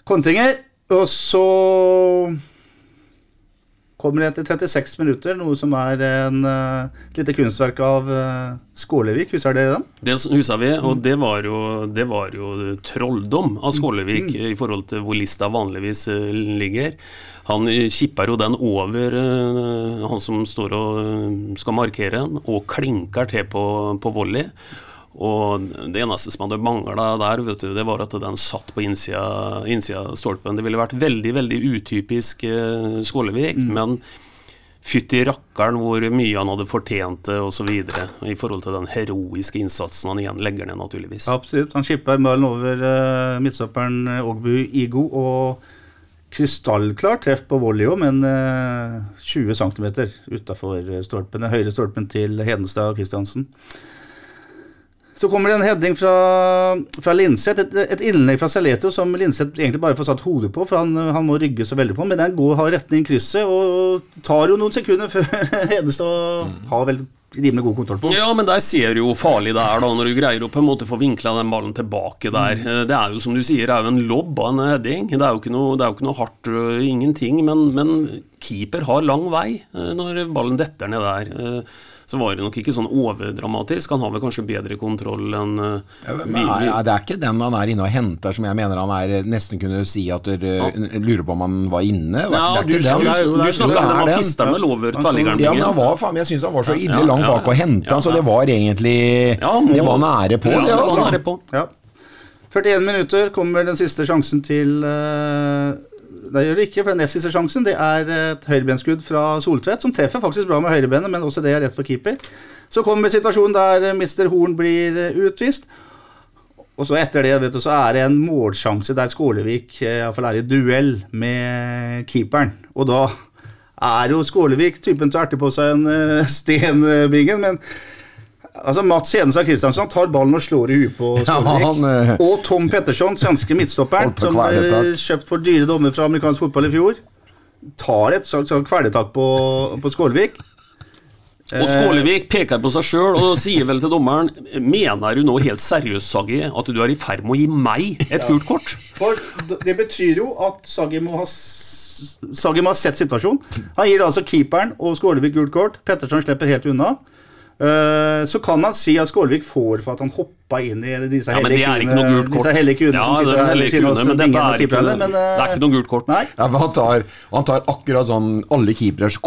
kontringer. Og så kommer det til 36 minutter, noe som er en, eh, et lite kunstverk av uh, Skålevik. Husker dere den? Det husker vi, og det var jo, det var jo trolldom av Skålevik i forhold til hvor lista vanligvis eh, ligger. Han eh, kipper jo den over eh, han som står og eh, skal markere den, og klinker til på, på volley. Og det eneste som hadde mangla der, vet du, det var at den satt på innsida, innsida stolpen. Det ville vært veldig veldig utypisk eh, Skålevik, men fytti rakkeren hvor mye han hadde fortjent det osv. i forhold til den heroiske innsatsen han igjen legger ned, naturligvis. Absolutt. Han skipper ballen over uh, midtstopperen Ågbu Ogbu Igo, og krystallklart treff på volley òg, men eh, 20 cm utafor stolpen. Den høyre stolpen til Hedenstad og Christiansen. Så kommer det en heading fra, fra Linseth, et, et innlegg fra Saleto som Linseth egentlig bare får satt hodet på, for han, han må rygge så veldig på. Men den går, har retning krysset og tar jo noen sekunder før Hedenstad har vel rimelig god kontroll på. Ja, men der ser du jo farlig det er, da, når du greier å på en måte få vinkla den ballen tilbake der. Eh, Det er jo som du sier, det er jo en lobb av en heading. Det er jo ikke noe, det er jo ikke noe hardt, øh, ingenting. Men, men keeper har lang vei øh, når ballen detter ned der. Eh, Så var det nok ikke sånn overdramatisk. Han har vel kanskje bedre kontroll enn ja, Men vi- vi- det er ikke den han er inne og henter, som jeg mener han er nesten kunne si at dere lurer på om han var inne? Ja, det du, du, du, om er at den. fisteren vel over tverrliggeren. Ja, men han var faen, jeg syns han var så ille langt bak å hente han, så det var egentlig Det var nære på, det. Altså. nære på. Ja. 41 minutter kommer den siste sjansen til uh, Det gjør det ikke, for den nest siste sjansen det er et høyrebenskudd fra Soltvedt, som treffer faktisk bra med høyrebenet, men også det er rett for keeper. Så kommer situasjonen der eh, Mr. Horn blir eh, utvist. Og så etter det vet du, så er det en målsjanse der Skålevik iallfall er i duell med keeperen. Og da er jo Skålevik typen til å erte på seg en uh, sten, uh, Bingen, men Altså Mats Hedenstad Christiansson tar ballen og slår i huet på Skålevik. Ja, han, eh, og Tom Petterson, svenske midtstopperen, som ble kjøpt for dyre dommer fra amerikansk fotball i fjor, tar et slags sånn kvelertak på, på Skålevik. Og Skålevik peker på seg sjøl og sier vel til dommeren Mener du nå helt seriøst, Saggi, at du er i ferd med å gi meg et gult kort? For det betyr jo at Sagi må ha s- Sagi må ha sett situasjonen. Han gir altså keeperen og Skålevik gult kort. Petterson slipper helt unna. Eh, så kan man si at Skålevik får for at han hoppa inn i disse Ja, men det er ikke noe gult kort. Disse hellige kuene Ja, som det sitter er her ved siden av men dette er ikke, men, det er eh, ikke noe gult kort. Nei. Ja, men han, tar, han tar akkurat sånn alle keeperes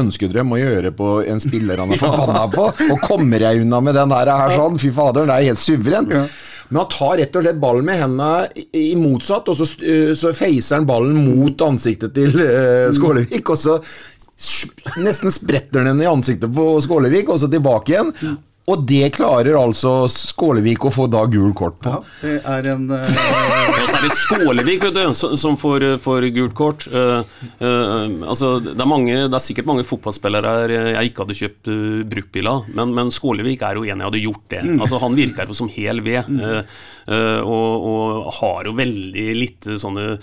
ønskedrøm å gjøre på en spiller han er forbanna på. Og kommer jeg unna med den der her sånn? Fy fader, det er helt suveren. Men han tar rett og slett ballen med hendene i, motsatt, og så, øh, så feiser han ballen mot ansiktet til Skålevik, og så nesten spretter den i ansiktet på Skålevik, og så tilbake igjen. Og det klarer altså Skålevik å få da gul kort på. Ja, det er en uh... Ja, så er det Skålevik vet du, som som får, får gult kort. Uh, uh, altså, det, er mange, det er sikkert mange fotballspillere her jeg ikke hadde kjøpt uh, bruktbil av, men, men Skålevik er jo en jeg hadde gjort det. Altså, han virker jo som hel ved, eh, eh, og, og har jo veldig lite sånne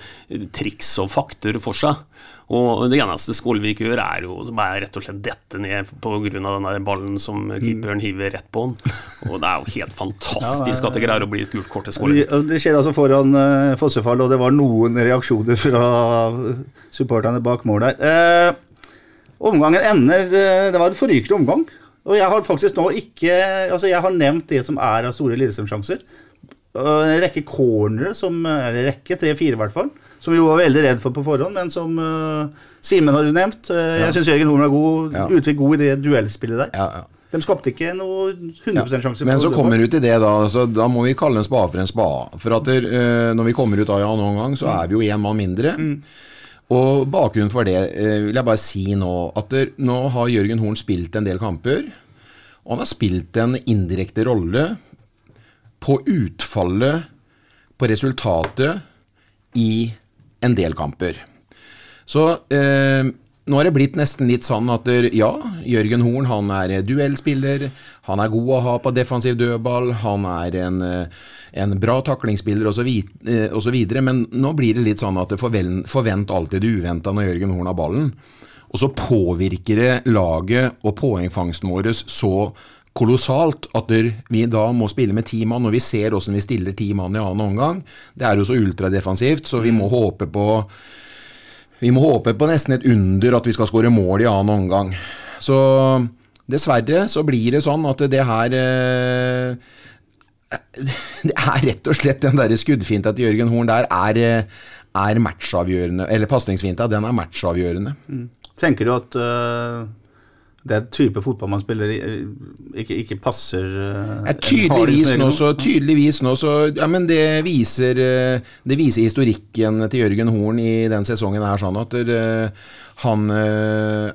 triks og fakter for seg. Og det eneste Skålevik gjør, er jo bare rett og slett dette ned pga. den ballen som keeperen hiver rett på han. Og det er jo helt fantastisk at det greier å bli et gult kort til Skålevik. Det skjer altså foran uh, Fossefall, og det var noen reaksjoner fra supporterne bak mål der. Eh, omgangen ender eh, Det var en forrykende omgang. Og jeg har faktisk nå ikke Altså, jeg har nevnt det som er av store Lillestrøm-sjanser. En rekke cornere, som Eller rekke, tre-fire i hvert fall. Som vi jo var veldig redd for på forhånd, men som uh, Simen har nevnt. nevnt. ja. Jeg syns Jørgen Horn var god, Ja. Utvik god i det duellspillet der. Ja, ja. De skapte ikke noe 100 sjanse. Men så kommer kommer ut til det, da. Så da må vi kalle en spade for en spade. For at der, uh, når vi kommer ut av Jan omgang, så er vi jo én mann mindre. Og bakgrunnen for det vil jeg bare si nå at der, nå har Jørgen Horn spilt en del kamper. Og han har spilt en indirekte rolle på utfallet, på resultatet, i en del kamper. Så eh, nå har det blitt nesten litt sånn at ja, Jørgen Horn han er duellspiller, han er god å ha på defensiv dødball, han er en, eh, en bra taklingsspiller osv., eh, men nå blir det litt sånn at forvent alltid det uventa når Jørgen Horn har ballen. Og så påvirker det laget og poengfangsten vår så kolossalt at vi da må spille med ti mann, og vi ser åssen vi stiller ti mann i annen omgang. Det er jo så ultradefensivt, så vi må håpe på vi må håpe på nesten et under at vi skal skåre mål i annen omgang. Så dessverre så blir det sånn at det her eh, Det er rett og slett den der skuddfinta til Jørgen Horn der er, er matchavgjørende. Eller pasningsfinta, den er matchavgjørende. Tenker du at øh, er type fotball man spiller, øh, ikke, ikke passer Ja, tydeligvis harding nå, så, tydeligvis nå så Ja, men det viser, eh, det viser historikken til Jørgen Horn i den sesongen her, sånn at eh, han eh,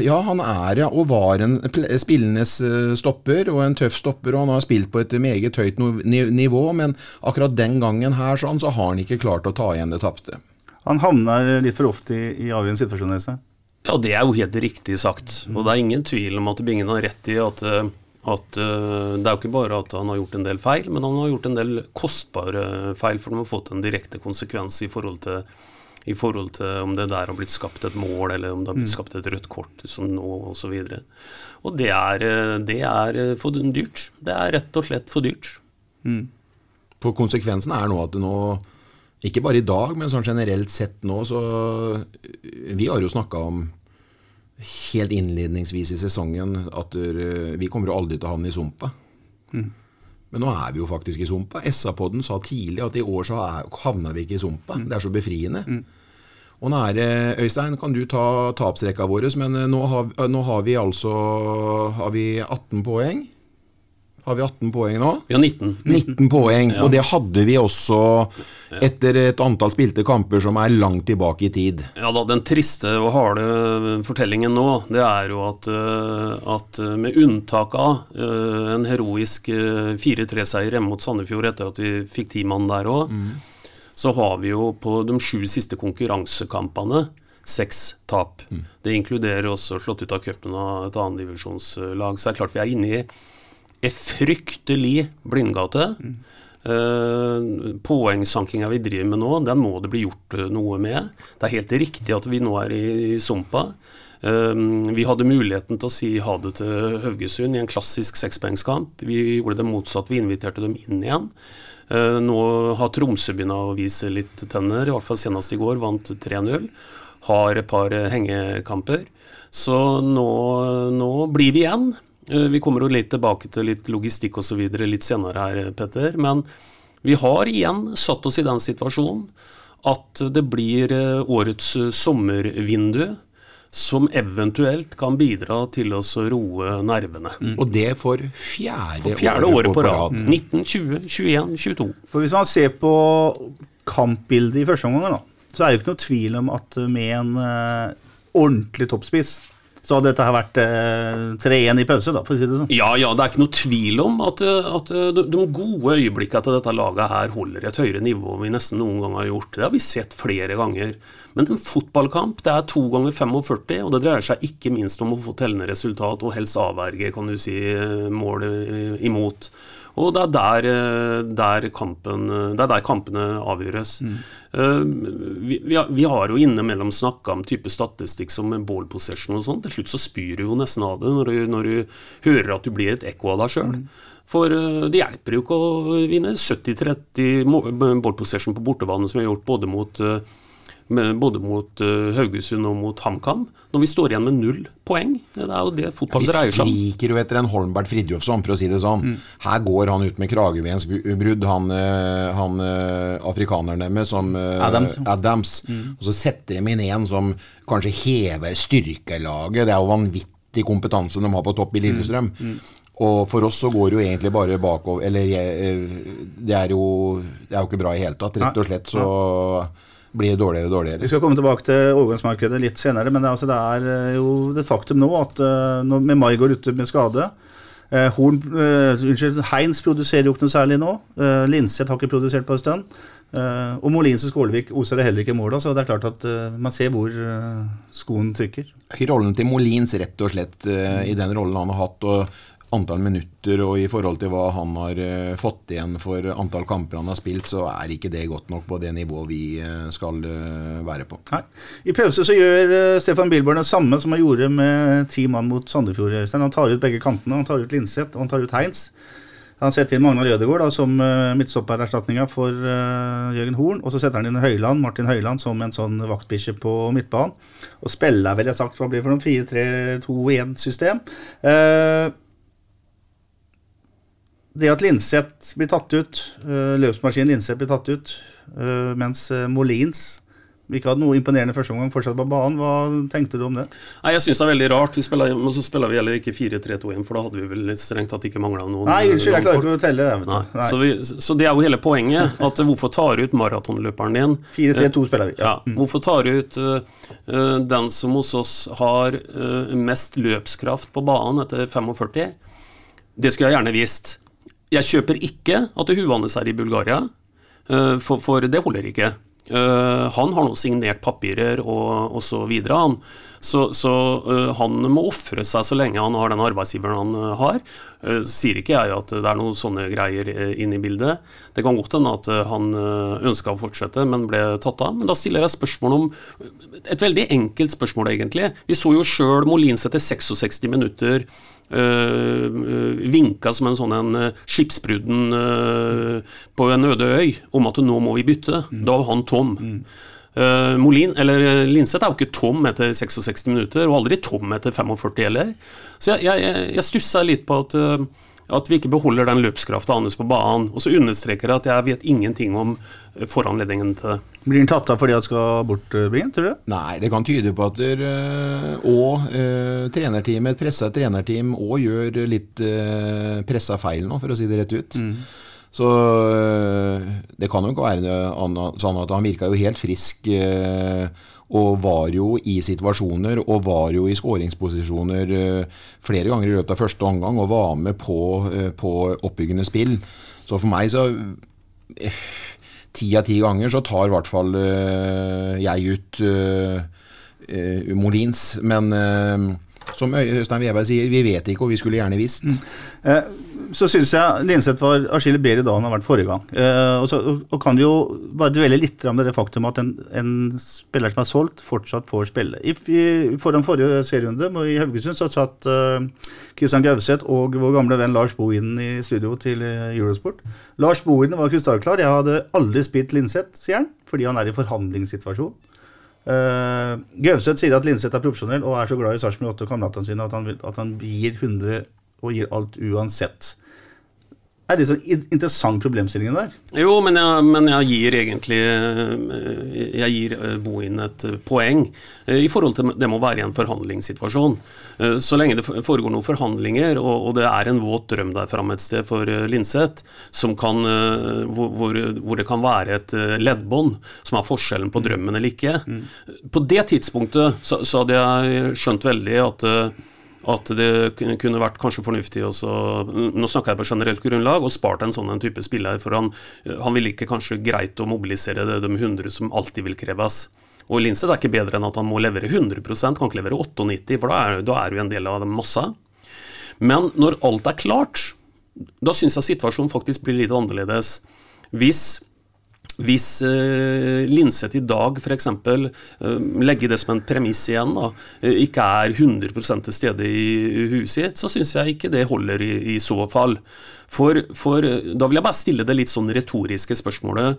ja, han er ja, og var en spillenes eh, stopper, og en tøff stopper, og han har spilt på et meget høyt nivå, men akkurat den gangen her sånn, så har han ikke klart å ta igjen det tapte. Han havner litt for ofte i, i avgjørende situasjoner. Ja, det er jo helt riktig sagt. Og det er ingen tvil om at Bingen har rett i at, eh, at eh, det er jo ikke bare at han har gjort en del feil, men han har gjort en del kostbare feil, for de har fått en direkte konsekvens i forhold til, i forhold til om det der har blitt skapt et mål, eller om det har blitt skapt et rødt kort som nå, osv. Og, så og det er, eh, det er for dyrt. Det er rett og slett for dyrt. For konsekvensen er nå at du nå, ikke bare i dag, men sånn generelt sett nå, så Vi har jo snakka om helt innledningsvis i sesongen at øh, vi kommer jo aldri til å havne i sumpa. Men nå er vi jo faktisk i sumpa. SA-podden sa tidlig at i år så havna vi ikke i sumpa. Det er så befriende. Og nå er det, Øystein, kan du ta tapsrekka vår, men øh, nå har, nå har vi altså har vi 18 poeng. Har vi 18 poeng nå? Vi har 19. 19 poeng, og det hadde vi også etter et antall spilte kamper som er langt tilbake i tid. Ja da, Den triste og harde fortellingen nå, det er jo at, eh, at eh, med unntak av eh, en heroisk eh, 4-3-seier hjemme mot Sandefjord etter at vi fikk ti mann der òg, så har vi jo på de sju siste konkurransekampene seks tap. Det inkluderer også slått ut av cupen av et annendivisjonslag. Så det er klart vi er inne i ei fryktelig blindgate. Uh, Poengsankinga vi driver med nå, den må det bli gjort uh, noe med. Det er helt riktig at vi nå er i, i sumpa. Uh, vi hadde muligheten til å si ha det til Haugesund i en klassisk sekspoengskamp. Vi gjorde det motsatt, vi inviterte dem inn igjen. Nå har Tromsø begynt å vise litt tenner, i hvert fall senest i går, vant 3-0. Har et par hengekamper. Så nå, nå blir vi igjen. Eh, vi kommer jo litt tilbake til litt logistikk osv. litt senere her, Petter. Men vi har igjen satt oss i den situasjonen at det blir eh, årets sommervindu som eventuelt kan bidra til å roe nervene. Mm. Og det for fjerde, for fjerde året, året på rad. 19, 20, 21, 22. For Hvis man ser på kampbildet i første omgang, så er det jo ikke noe tvil om at med en uh, ordentlig toppspiss så hadde dette vært eh, 3-1 i pause, da, for å si det sånn. Ja, ja, det er ikke noe tvil om at, eh, at eh, de gode øyeblikkene til dette laget her holder et høyere nivå enn vi nesten noen gang har gjort. Det har vi sett flere ganger. Men en fotballkamp det er to ganger 45, og det dreier seg ikke minst om å få tellende resultat og helst avverge kan du si, målet mål imot. Og det er der, eh, der, kampen, det er der kampene avgjøres. Mm. Vi, vi, har, vi, har jo innimellom snakka om type statistikk som ball possession og sånn. Til slutt så spyr du jo nesten av det når du, når du hører at du blir et ekko av deg sjøl. Mm. For det hjelper jo ikke å vinne 70-30 ball possession på bortebane, som vi har gjort både mot uh, både mot uh, Haugesund og mot HamKam, når vi står igjen med null poeng. Det er jo det fotball dreier seg om. Vi skriker jo etter en Holmbert Fridtjofsson, for å si det sånn. Mm. Her går han ut med kragebensbrudd, han, eh, han uh, afrikaneren deres som uh, Adams. Adams. Mm. Og så setter de inn en som kanskje hever styrkelaget. Det er jo vanvittig kompetanse de har på topp i Lillestrøm. Mm. mm. Og for oss så går det jo egentlig bare bakover Eller det er jo, det er jo ikke bra i hele tatt. Rett og slett så blir dårligere og dårligere. Vi skal komme tilbake til overgangsmarkedet litt senere, men det, altså, det er eh, jo det faktum nå at når, med Mai går ute med skade eh, Horn, eh, unnskyld, Heins produserer jo ikke noe særlig nå. Eh, Linseth har ikke produsert på en stund. Eh, og Molins og Skålevik oser det heller ikke mål så det er klart at man ser hvor skoen trykker. Rollen til Molins rett og slett i den rollen han har hatt. og antall minutter og i forhold til hva han har uh, fått igjen for antall kamper han har spilt, så er ikke det godt nok på det nivået vi uh, skal uh, være på. Nei. I pause så gjør Stefan Bilborn det samme som han gjorde med ti mann mot Sandefjord. Han tar ut begge kantene. Han tar ut Linseth og han tar ut Heins. Han setter inn Magnar Jødegaard som uh, midtstoppererstatninga for uh, Jørgen Horn. Og så setter han inn Høyland, Martin Høyland som en sånn vaktbikkje på midtbanen. Og spiller vel jeg sagt hva blir det for noe 4-3-2-1-system. Uh, det at Linseth blir tatt ut, uh, løpsmaskinen Linseth blir tatt ut, uh, mens uh, Molins ikke hadde noe imponerende første omgang, fortsatt på banen. Hva tenkte du om det? Nei, Jeg syns det er veldig rart. Vi spiller, men så spiller vi heller ikke 4-3-2-1, for da hadde vi vel strengt tatt ikke mangla noen. Nei, unnskyld, jeg klarer ikke å telle det. Nei. Nei. Så, vi, så, det er jo hele poenget. At hvorfor tar du ut maratonløperen din? 4-3-2 spiller vi. Ja. Mm. Hvorfor tar du ut den som hos oss har mest løpskraft på banen etter 45? Det skulle jeg gjerne visst. Jeg kjøper ikke at Huanes er i Bulgaria, eh, for, for det holder ikke. Uh, han har nå signert papirer og osv. Han. Så, så uh, han må ofre seg så lenge han har den arbeidsgiveren han uh, har. sier ikke jeg at det er noen sånne greier inne i bildet. Det kan godt hende at han ønska å fortsette, men ble tatt av. Men da stiller jeg spørsmål om Et veldig enkelt spørsmål, egentlig. Vi så jo sjøl Molins etter 66 minutter Uh, vinka som en sånn en uh, skipsbrudden uh, på en øde øy om at nå må vi bytte. Mm. Da var han tom. Uh, Molin, eller Linseth er jo ikke tom etter 66 minutter, og aldri tom etter 45 heller. Så jeg, jeg, jeg stussa litt på at at vi ikke beholder den løpskrafta hans på banen. Og så understreker jeg at jeg vet ingenting om eh, foranledningen til det. Blir han tatt av fordi han skal bort, eh, Bingen, tror du? Nei, det kan tyde på at der, og uh, trenerteamet, et pressa trenerteam, òg gjør litt uh, pressa feil nå, for å si det rett ut. Mm. Så det kan jo ikke være sånn at han virka jo helt frisk. Uh, og var jo i situasjoner og var jo i skåringsposisjoner uh, flere ganger i løpet av første omgang og var med på, uh, på oppbyggende spill. Så for meg så uh, Ti av ti ganger så tar i hvert fall jeg ut eh, Molins. Men eh, som Øystein Weberg sier, vi vet ikke, og vi skulle gjerne visst. Eh, så syns jeg Linseth var atskillig bedre enn han har vært forrige gang. Eh, og, så, og, kan vi jo bare dvele litt med det faktum at en, en spiller som er solgt, fortsatt får spille. I, i, foran forrige serierunde i Haugesund så satt Kristian uh, Gauseth og vår gamle venn Lars Bohinen i studio til uh, Eurosport. Lars Bohinen var krystallklar. Jeg hadde aldri spilt Linseth, sier han, fordi han er i forhandlingssituasjon. Uh, Gauseth sier at Linseth er profesjonell og er så glad i Sarpsborg 8 og kameratene sine at han, vil, at han gir 100 og gir alt uansett. Er det så interessant problemstilling der? Jo, men jeg, men jeg, gir egentlig eh, Jeg gir eh, Bohin et poeng i forhold til det må være i en forhandlingssituasjon. Så lenge det foregår noen forhandlinger, og, og det er en våt drøm der framme et sted for Linseth, hvor, hvor, hvor, det kan være et leddbånd som er forskjellen på drømmen eller ikke, mm. på det tidspunktet så, så hadde jeg skjønt veldig at at det kunne vært kanskje fornuftig også, nå snakker jeg på generelt grunnlag, å spart en sånn type spiller. For han, han vil ikke kanskje greit å mobilisere det, de 100 som alltid vil kreves. Og Linseth er ikke bedre enn at han må levere 100% kan ikke levere 98 for da er, da er du en del av massa. Men når alt er klart, da syns jeg situasjonen faktisk blir litt annerledes. Hvis hvis eh, Linseth i dag f.eks. Eh, legger det som en premiss igjen, da, uh, ikke er 100 til stede i huset sitt, så syns jeg ikke det holder i, i så fall. For, for uh, da vil jeg bare stille det litt sånn retoriske spørsmålet.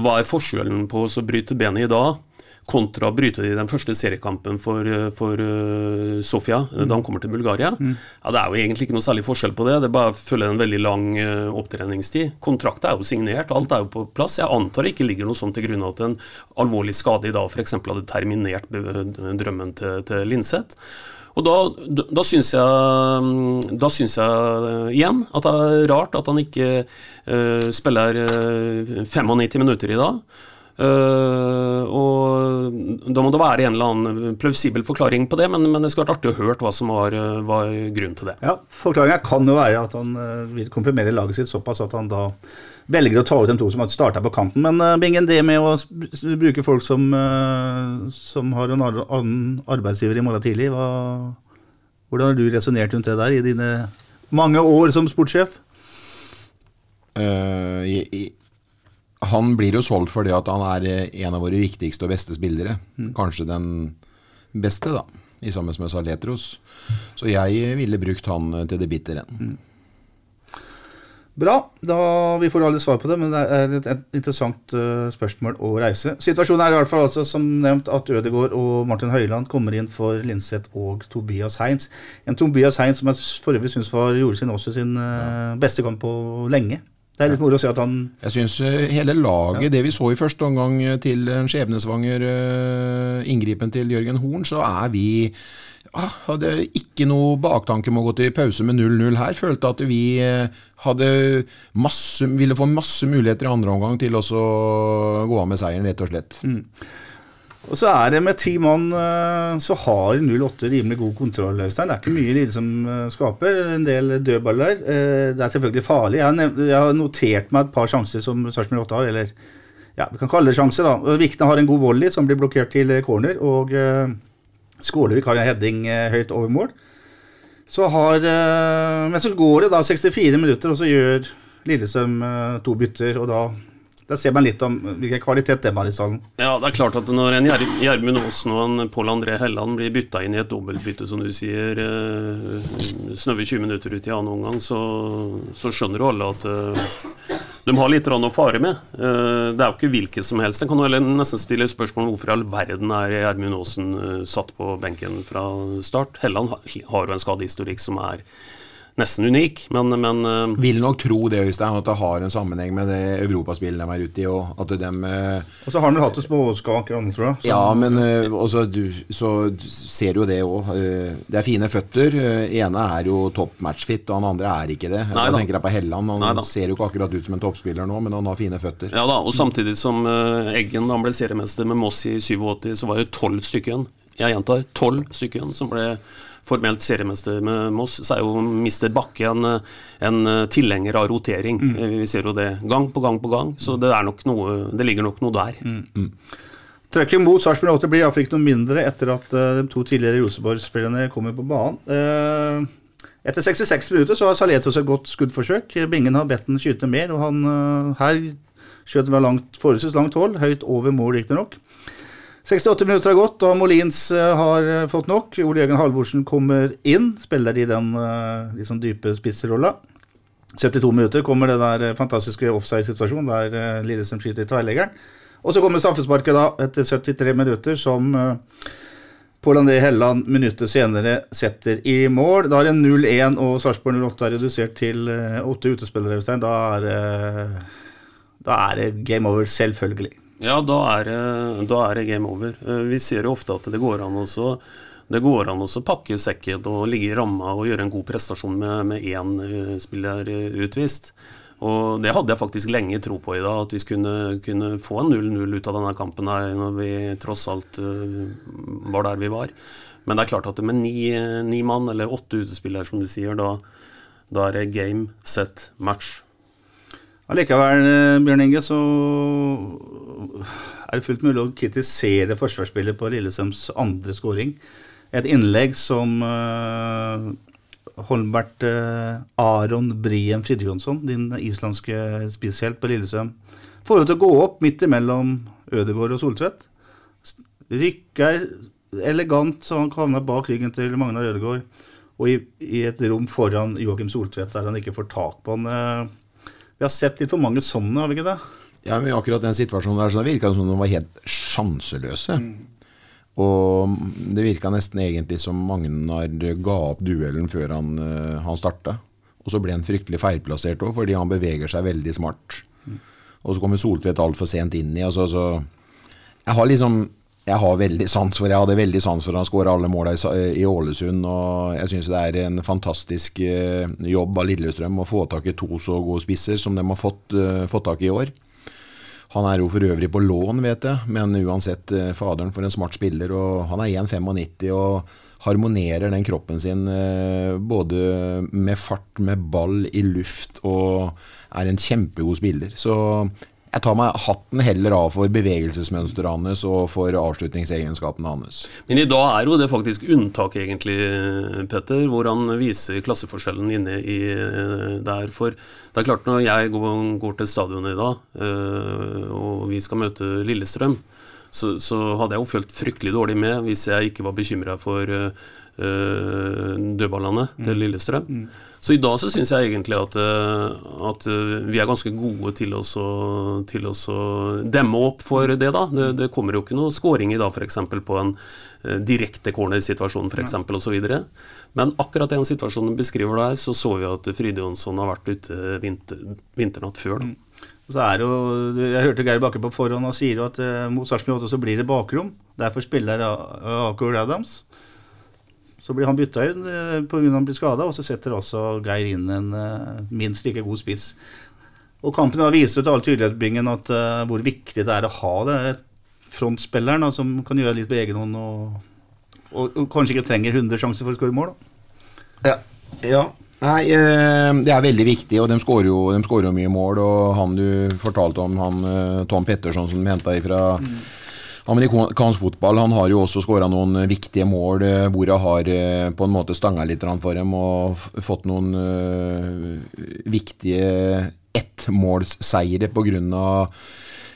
Hva er forskjellen på å bryte benet i dag kontra å bryte det i den første seriekampen for, for uh, Sofia mm. da han kommer til Bulgaria. Mm. Ja, Det er jo egentlig ikke noe særlig forskjell på det. Det er bare følger en veldig lang uh, opptreningstid. Kontrakten er jo signert, alt er jo på plass. Jeg antar det ikke ligger noe sånt til grunn at en alvorlig skade i dag f.eks. hadde terminert drømmen til, til Linseth. Og da, da syns jeg, da synes jeg uh, igjen at det er rart at han ikke uh, spiller 95 minutter i dag. Da må det være en eller annen plausibel forklaring på det, men, men det skulle vært artig å høre hva som var, var grunnen til det. Ja, Forklaringa kan jo være at han uh, vil komprimere laget sitt såpass at han da velger å ta ut de to som har starta på kanten. Men uh, Bingen, det med å bruke folk som, som har en annen arbeidsgiver i morgen tidlig, hva, hvordan har du resonnert rundt det der i dine mange år som sportssjef? Uh, i, han blir jo solgt fordi at han er eh, en av våre viktigste og beste spillere. Mm. Kanskje den beste, da, i sammen med Saletros. Så jeg ville brukt han eh, til det bitre. Mm. Bra. da Vi får alle svar på det, men det er et, interessant uh, spørsmål å reise. Situasjonen er i hvert fall altså, som nevnt at Ødegaard og Martin Høiland kommer inn for Linseth og Tobias Heinz. En Tobias Heinz som jeg for øvrig syns gjorde sin, også sin beste kamp på lenge. Det er litt moro å se at han Jeg syns eh, hele laget, ja. det vi så i første omgang eh, til en skjebnesvanger uh, inngripen til Jørgen Horn, så er vi ah, Hadde ikke noe baktanke med å gå til pause med 0-0 her. Følte at vi hadde masse, ville få masse muligheter i andre omgang til å gå av med seieren, rett og slett. Mm. Og så er det med ti mann eh, så har 08 rimelig god kontroll. Det er ikke mye Lille som eh, skaper. En del dødballer. Eh, det er selvfølgelig farlig. Jeg har notert meg et par sjanser som Sarpsborg 8 har. Eller ja, vi kan kalle det sjanser. da. Vikne har en god volley som blir blokkert til corner. Og Skålevik har en heading høyt over mål. Så har, men så går det da 64 minutter, og så gjør Lillestrøm to bytter. og da da ser man litt om hvilken kvalitet det var i salen. Ja, det er klart at når en Gjermund Aasen og en Pål André Helland blir bytta inn i et dobbeltbytte, som du sier, eh, snaue 20 minutter ut i annen omgang, så, så, skjønner jo alle at uh, de har litt å fare med. Uh, det er jo ikke hvilket som helst. En kan jo nesten stille spørsmål om hvorfor i all verden er Gjermund Aasen satt på benken fra start. Helland har jo en skadehistorikk som er nesten unik, men, men uh, Vil nok tro det, Øystein, at det har en sammenheng med det europaspillet de er ute i. Og at de uh, Og så har han vel hatt det småskavanker, tror jeg. Ja, men uh, også, du, så ser du jo det òg. det er fine føtter. ene er jo topp matchfit, og han andre er ikke det. Nei, da tenker jeg på Helland. Han Nei, ser jo ikke akkurat ut som en toppspiller nå, men han har fine føtter. Ja da, og samtidig som Eggen da han ble seriemester med Moss i 87, så var det tolv stykker Jeg gjentar tolv stykker som ble formelt seriemester med Moss, så er jo Mister Bakke en, en tilhenger av rotering. Mm. Vi ser jo det gang på gang på gang, så det, noe, det ligger nok noe der. Mm. mm. Trøkket mot Sarpsborg 8 blir iallfall ikke noe mindre etter at uh, de to tidligere Rosenborg-spillerne kommer på banen. Uh, etter 66 minutter så har Saletos et godt skuddforsøk. Bingen har bedt ham skyte mer, og han uh, her skjøt fra langt, forholdsvis langt hold, høyt over mål riktignok. 68 minutter har gått, og Molins har fått nok. Ole Jørgen Halvorsen kommer inn, spiller i den liksom dype spissrolla. 72 minutter kommer det der fantastiske offside-situasjonen der Lillestrøm skyter i tverrleggeren. Og så kommer straffesparket etter 73 minutter, som Pål André Helland minuttet senere setter i mål. Da er det 0-1, og Sarpsborg 08 er redusert til uh, åtte utespillere. Da da er det game over, selvfølgelig. Ja, da er, da er det game over. Vi ser jo ofte at det går an også det går an å pakke sekken og ligge i ramma og gjøre en god prestasjon med, med én spiller utvist. Og det hadde jeg faktisk lenge tro på i dag, at vi kunne, kunne få en 0-0 ut av denne kampen her, når vi tross alt var der vi var. Men det er klart at med ni, ni mann, eller åtte utespillere, som du sier, da, da er det game, set, match. Allikevel, eh, Bjørn Inge, så er det fullt mulig å kritisere forsvarsspillet på Lillestrøms andre skåring. Et innlegg som uh, Holmbert uh, Aron Briem Fridtjonsson, din islandske spisshjelp på Lillestrøm, får jo til å gå opp midt imellom Ødegård og Soltvedt. Rykker elegant så han havner bak ryggen til Magnar Ødegård, og i, i, et rom foran Joakim Soltvedt der han ikke får tak på han. Eh, vi har sett litt for mange sånne, har vi ikke det? Ja, men akkurat den situasjonen der så virka det som de var helt sjanseløse. Mm. Og det virka nesten egentlig som Magnar ga opp duellen før han, uh, han starta. Og så ble han fryktelig feilplassert òg, fordi han beveger seg veldig smart. Mm. Og så kommer Soltvedt altfor sent inn i. Altså, så jeg har liksom jeg har veldig sans for Jeg hadde veldig sans for han skåra alle måla i, Ålesund. Og jeg syns det er en fantastisk uh, jobb av Lillestrøm å få tak i to så gode spisser som de har fått, uh, fått tak i i år. Han er jo for øvrig på lån, vet jeg, men uansett, eh, faderen for en smart spiller. og Han er 1,95 og harmonerer den kroppen sin eh, både med fart, med ball i luft, og er en kjempegod spiller. Så jeg tar meg hatten heller av for bevegelsesmønsteret hans og for avslutningsegenskapene hans. Men i dag er jo det faktisk unntak, egentlig, Petter, hvor han viser klasseforskjellen inne i eh, der. For det er klart, når jeg går til stadionet i dag, eh, og vi skal møte Lillestrøm, så, så, hadde jeg jo følt fryktelig dårlig med hvis jeg ikke var bekymra for uh, dødballene mm. til Lillestrøm. Mm. Så i dag så syns jeg egentlig at, eh, at, vi er ganske gode til å, til å demme opp for det, da. Det, det, kommer jo ikke noe scoring i dag f.eks. på en uh, direkte cornersituasjon f.eks. osv. Men akkurat den situasjonen du beskriver der, så så vi at Fride Jonsson har vært ute vinter, vinternatt før. da. Mm. Så er jo, Jeg hørte Geir Bakke på forhånd og sier at mot Sarpsborg 8 så blir det bakrom. Derfor spiller Akur Adams. Så blir han bytta inn uh, pga. han blir skada, og så setter også Geir inn en uh, minst like god spiss. Og kampen da viser til all tydelighetsbingen at uh, hvor viktig det er å ha det frontspilleren da, som kan gjøre litt på egen hånd og, og, og, kanskje ikke trenger 100 sjanser for å skåre mål. Da. Ja, ja, Nei, eh, det er veldig viktig, og de skårer jo, de jo mye mål. Og han du fortalte om, han eh, Tom Petterson som de henta fra mm. Amerikansk fotball, han har jo også skåra noen viktige mål eh, hvor han har på en måte stanga litt for dem og fått noen uh, viktige ettmålsseire pga.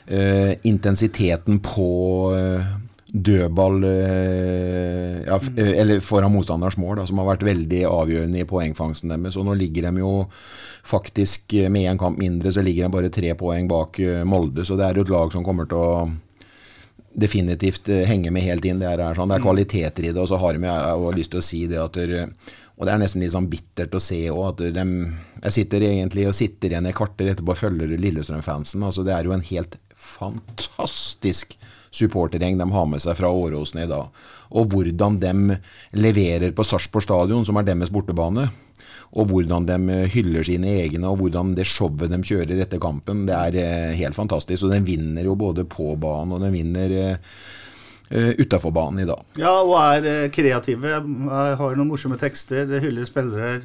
Uh, intensiteten på uh, dødball uh, ja, mm. eller foran motstanders mål, da, som har vært veldig avgjørende i poengfangsten deres. Og nå ligger de jo faktisk eh, med én kamp mindre, så ligger de bare tre poeng bak Molde. Så det er jo et lag som kommer til å definitivt henge med helt inn. Det er, sånn, det er kvaliteter i det, og så har de lyst til å si det at og det er nesten litt sånn bittert å se òg at de, Jeg sitter egentlig og sitter igjen i kvarter etterpå og følger Lillestrøm-fansen. altså Det er jo en helt fantastisk supportergjeng de har med seg fra Åråsen i dag. Og hvordan de leverer på Sarpsborg stadion, som er deres bortebane. Og hvordan de hyller sine egne, og hvordan det showet de kjører etter kampen. Det er eh, helt fantastisk. Og de vinner jo både på banen, og de vinner eh, utafor banen i dag. Ja, og er eh, kreative. Har noen morsomme tekster, hyller spillere.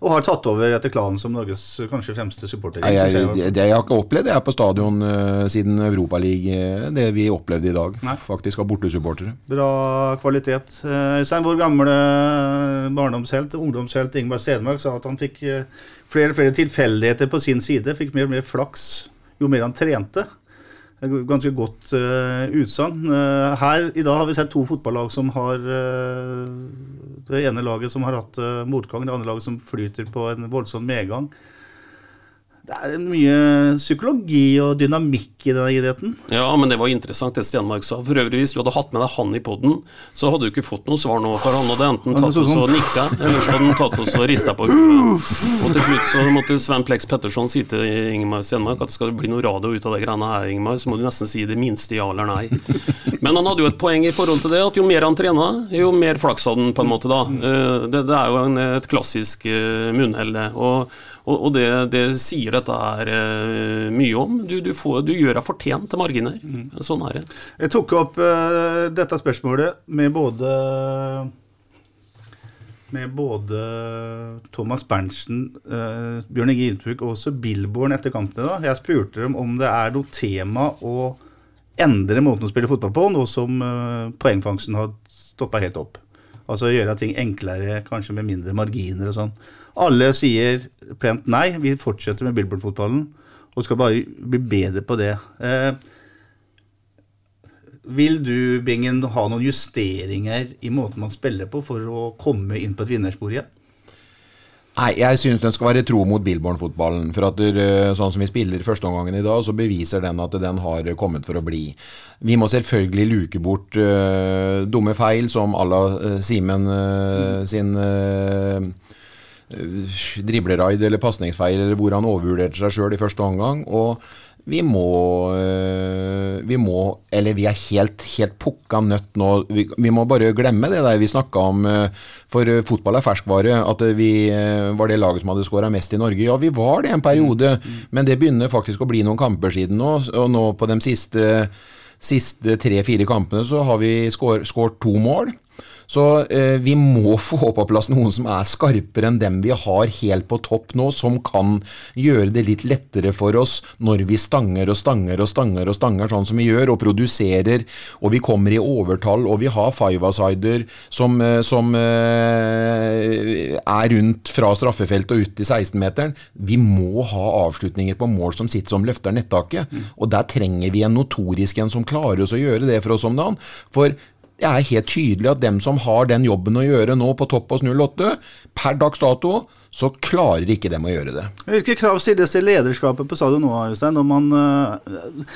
Og har tatt over etter klanen som Norges kanskje fremste supporter. Nei, jeg, jeg. det, jeg har ikke opplevd det er på stadion uh, siden Europaligaen, det vi opplevde i dag. Nei. Faktisk av bortesupportere. Bra kvalitet. Eh, Øystein, vår gamle barndomshelt, ungdomshelt Ingvar Stenmark sa at han fikk eh, flere og flere tilfeldigheter på sin side. Fikk mer og mer flaks jo mer han trente. Ganske godt uh, utsagn. Uh, her i dag har vi sett to fotballag som har uh, Det ene laget som har hatt motgang, det andre laget som flyter på en voldsom medgang. Det er mye psykologi og dynamikk i denne idretten. Ja, men det var interessant det Stenmark sa. For øvrig, hvis du hadde hatt med deg han i poden, så hadde du ikke fått noe svar nå. For han hadde enten tatt oss og nikka, eller så hadde han tatt oss og rista på huet. Og til slutt så måtte Sven Plex Petterson si til Ingemar Stenmark at skal det bli noe radio ut av de greiene her, Ingemar, så må du nesten si det minste ja eller nei. Men han hadde jo et poeng i forhold til det, at jo mer han trena, jo mer flaks hadde han på en måte da. Eh, Det, det er jo en, et klassisk eh, munnhell, det. Og og, og det, det sier dette her eh, mye om. Du, du, får, du gjør deg fortjent til marginer. Sånn er det. Jeg tok opp uh, dette spørsmålet med både med både Thomas Berntsen, uh, Bjørn Inge Giltvik og også Billborn etter kampen i dag. Jeg spurte dem om det er noe tema å endre måten å spille fotball på, nå som uh, poengfangsten har stoppa helt opp. Altså gjøre ting enklere, kanskje med mindre marginer og sånn. Alle sier plent nei, vi fortsetter med Billboard-fotballen og skal bare bli bedre på det. Eh, vil du, Bingen, ha noen justeringer i måten man spiller på for å komme inn på et vinnerspor igjen? Nei, jeg syns den skal være tro mot Billborn-fotballen. For at der, sånn som vi spiller førsteomgangen i dag, så beviser den at den har kommet for å bli. Vi må selvfølgelig luke bort uh, dumme feil som à la uh, Simen uh, sin dribleraid eller pasningsfeil, eller hvor han overvurderte seg sjøl i første omgang. Og vi må, øh, vi må Eller vi er helt, helt pukka nødt nå. Vi, vi må bare glemme det der vi snakka om. øh, For fotball er ferskvare. At vi var det laget som hadde skåra mest i Norge. Ja, vi var det en periode, men det begynner faktisk å bli noen kamper siden nå. Og nå på de siste, siste tre-fire kampene så har vi skåret to mål. Så eh, vi må få på plass noen som er skarpere enn dem vi har helt på topp nå, som kan gjøre det litt lettere for oss når vi stanger og stanger og stanger og stanger sånn som vi gjør, og produserer, og vi kommer i overtall, og vi har five-a-sider som, eh, som eh, er rundt fra straffefeltet og ut i 16-meteren. Vi må ha avslutninger på mål som sitter som løfter nettaket, og der trenger vi en notorisk en som klarer oss å gjøre det for oss om dagen. For det er helt tydelig at dem som har den jobben å gjøre nå på topp hos 08, per dags dato, så klarer ikke dem å gjøre det. Hvilke krav stilles til lederskapet på stadion nå, Øystein, når man øh,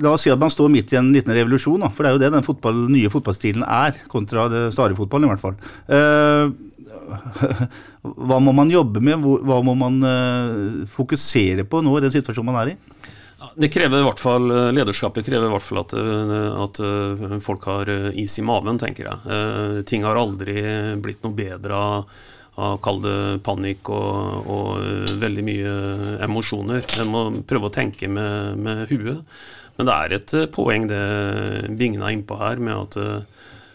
La oss si at man står midt i en liten revolusjon, da, for det er jo det den fotball, nye fotballstilen er, kontra det stadige fotballen i hvert fall. Uh, hva må man jobbe med, hva må man uh, fokusere på nå i den situasjonen man er i? Det krever i hvert fall, Lederskapet krever i hvert fall at, at folk har is i maven, tenker jeg. Ting har aldri blitt noe bedre av, av kall det panikk og, og, veldig mye emosjoner. En må prøve å tenke med, med huet. Men det er et poeng det Bingen er innpå her, med at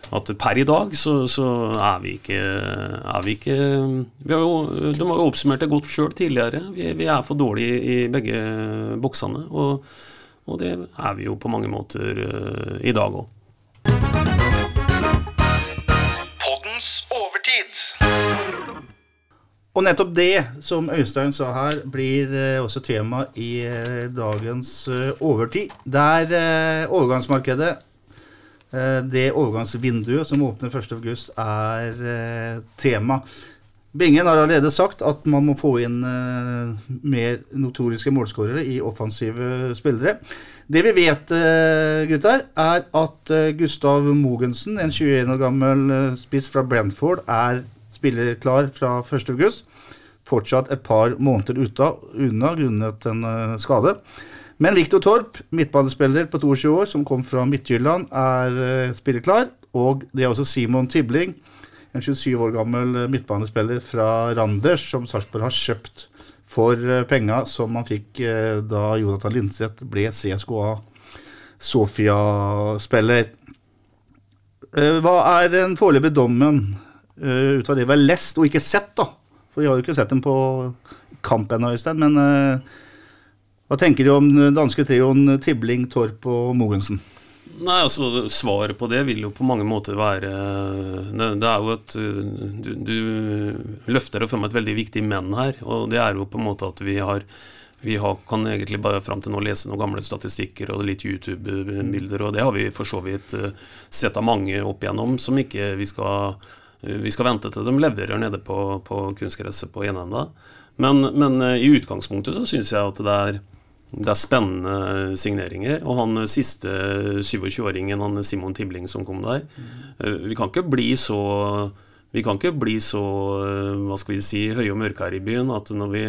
at per i dag så, så er vi ikke, er vi ikke vi har jo, De har jo oppsummert det godt sjøl tidligere. Vi, vi, er for dårlige i begge boksene. Og, og, det er vi jo på mange måter uh, i dag òg. Og nettopp det som Øystein sa her, blir uh, også tema i uh, dagens overtid. Der overgangsmarkedet det overgangsvinduet som åpner 1.8, er eh, tema. Bingen har allerede sagt at man må få inn eh, mer notoriske målskårere i offensive spillere. Det vi vet, eh, gutter, er at Gustav Mogensen, en 21 år gammel spiss fra Brentford, er spillerklar fra 1.8. Fortsatt et par måneder ute unna grunnet en skade. Men Viktor Torp, midtbanespiller på 22 år, som kom fra Midtjylland, er uh, spilleklar. Og det er også Simon Tibling, en 27 år gammel midtbanespiller fra Randers, som Sarpsborg har kjøpt for uh, penga som han fikk da Jonathan Linseth ble CSKA Sofia-spiller. Eh, Hva er den foreløpige dommen eh, ut fra det vi har lest og ikke sett, da? For vi har jo ikke sett dem på kamp ennå, Øystein. Men eh, hva tenker du om den danske trioen Tibling, Torp og Mogensen? Nei, altså Svaret på det vil jo på mange måter være Det, det er jo et du, du løfter det frem et veldig viktig men her, og det er jo på en måte at vi har vi har, kan egentlig bare fram til nå lese noen gamle statistikker og litt YouTube-bilder, og det har vi for så vidt eh, sett av mange opp igjennom, som ikke vi skal, eh, vi skal vente til de leverer nede på, på kunstgresset på enenda. Men, men eh, i utgangspunktet så syns jeg at det er, det er spennende signeringer. Og han siste 27-åringen, han Simon Tibling som kom der Vi kan ikke bli så vi kan ikke bli så hva skal vi si, høye og mørke her i byen at når vi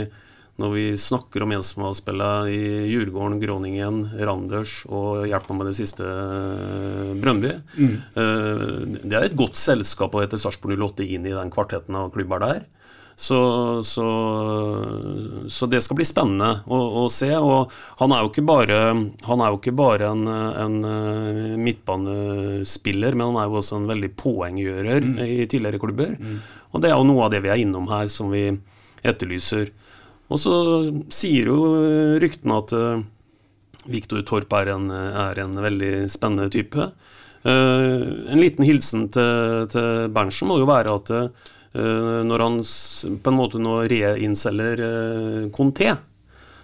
når vi snakker om en som har spilt i Djurgården, Groningen, Randers og hjelper med det siste eh, Brøndby. Mm. Det er et godt selskap å hete Sarpsborg 08 inn i den kvartetten av klubber der. Så, så, så, det skal bli spennende å, å, se. Og han er jo ikke bare, jo ikke bare en, en, eh, midtbanespiller, men han er jo også en veldig poenggjører mm. i tidligere klubber. Mm. Og det er jo noe av det vi er innom her, som vi etterlyser. Og så sier jo ryktene at uh, Viktor Torp er en, er en, veldig spennende type. Uh, en liten hilsen til, til Berntsen må jo være at når han på en måte nå reinnselger uh, Conté,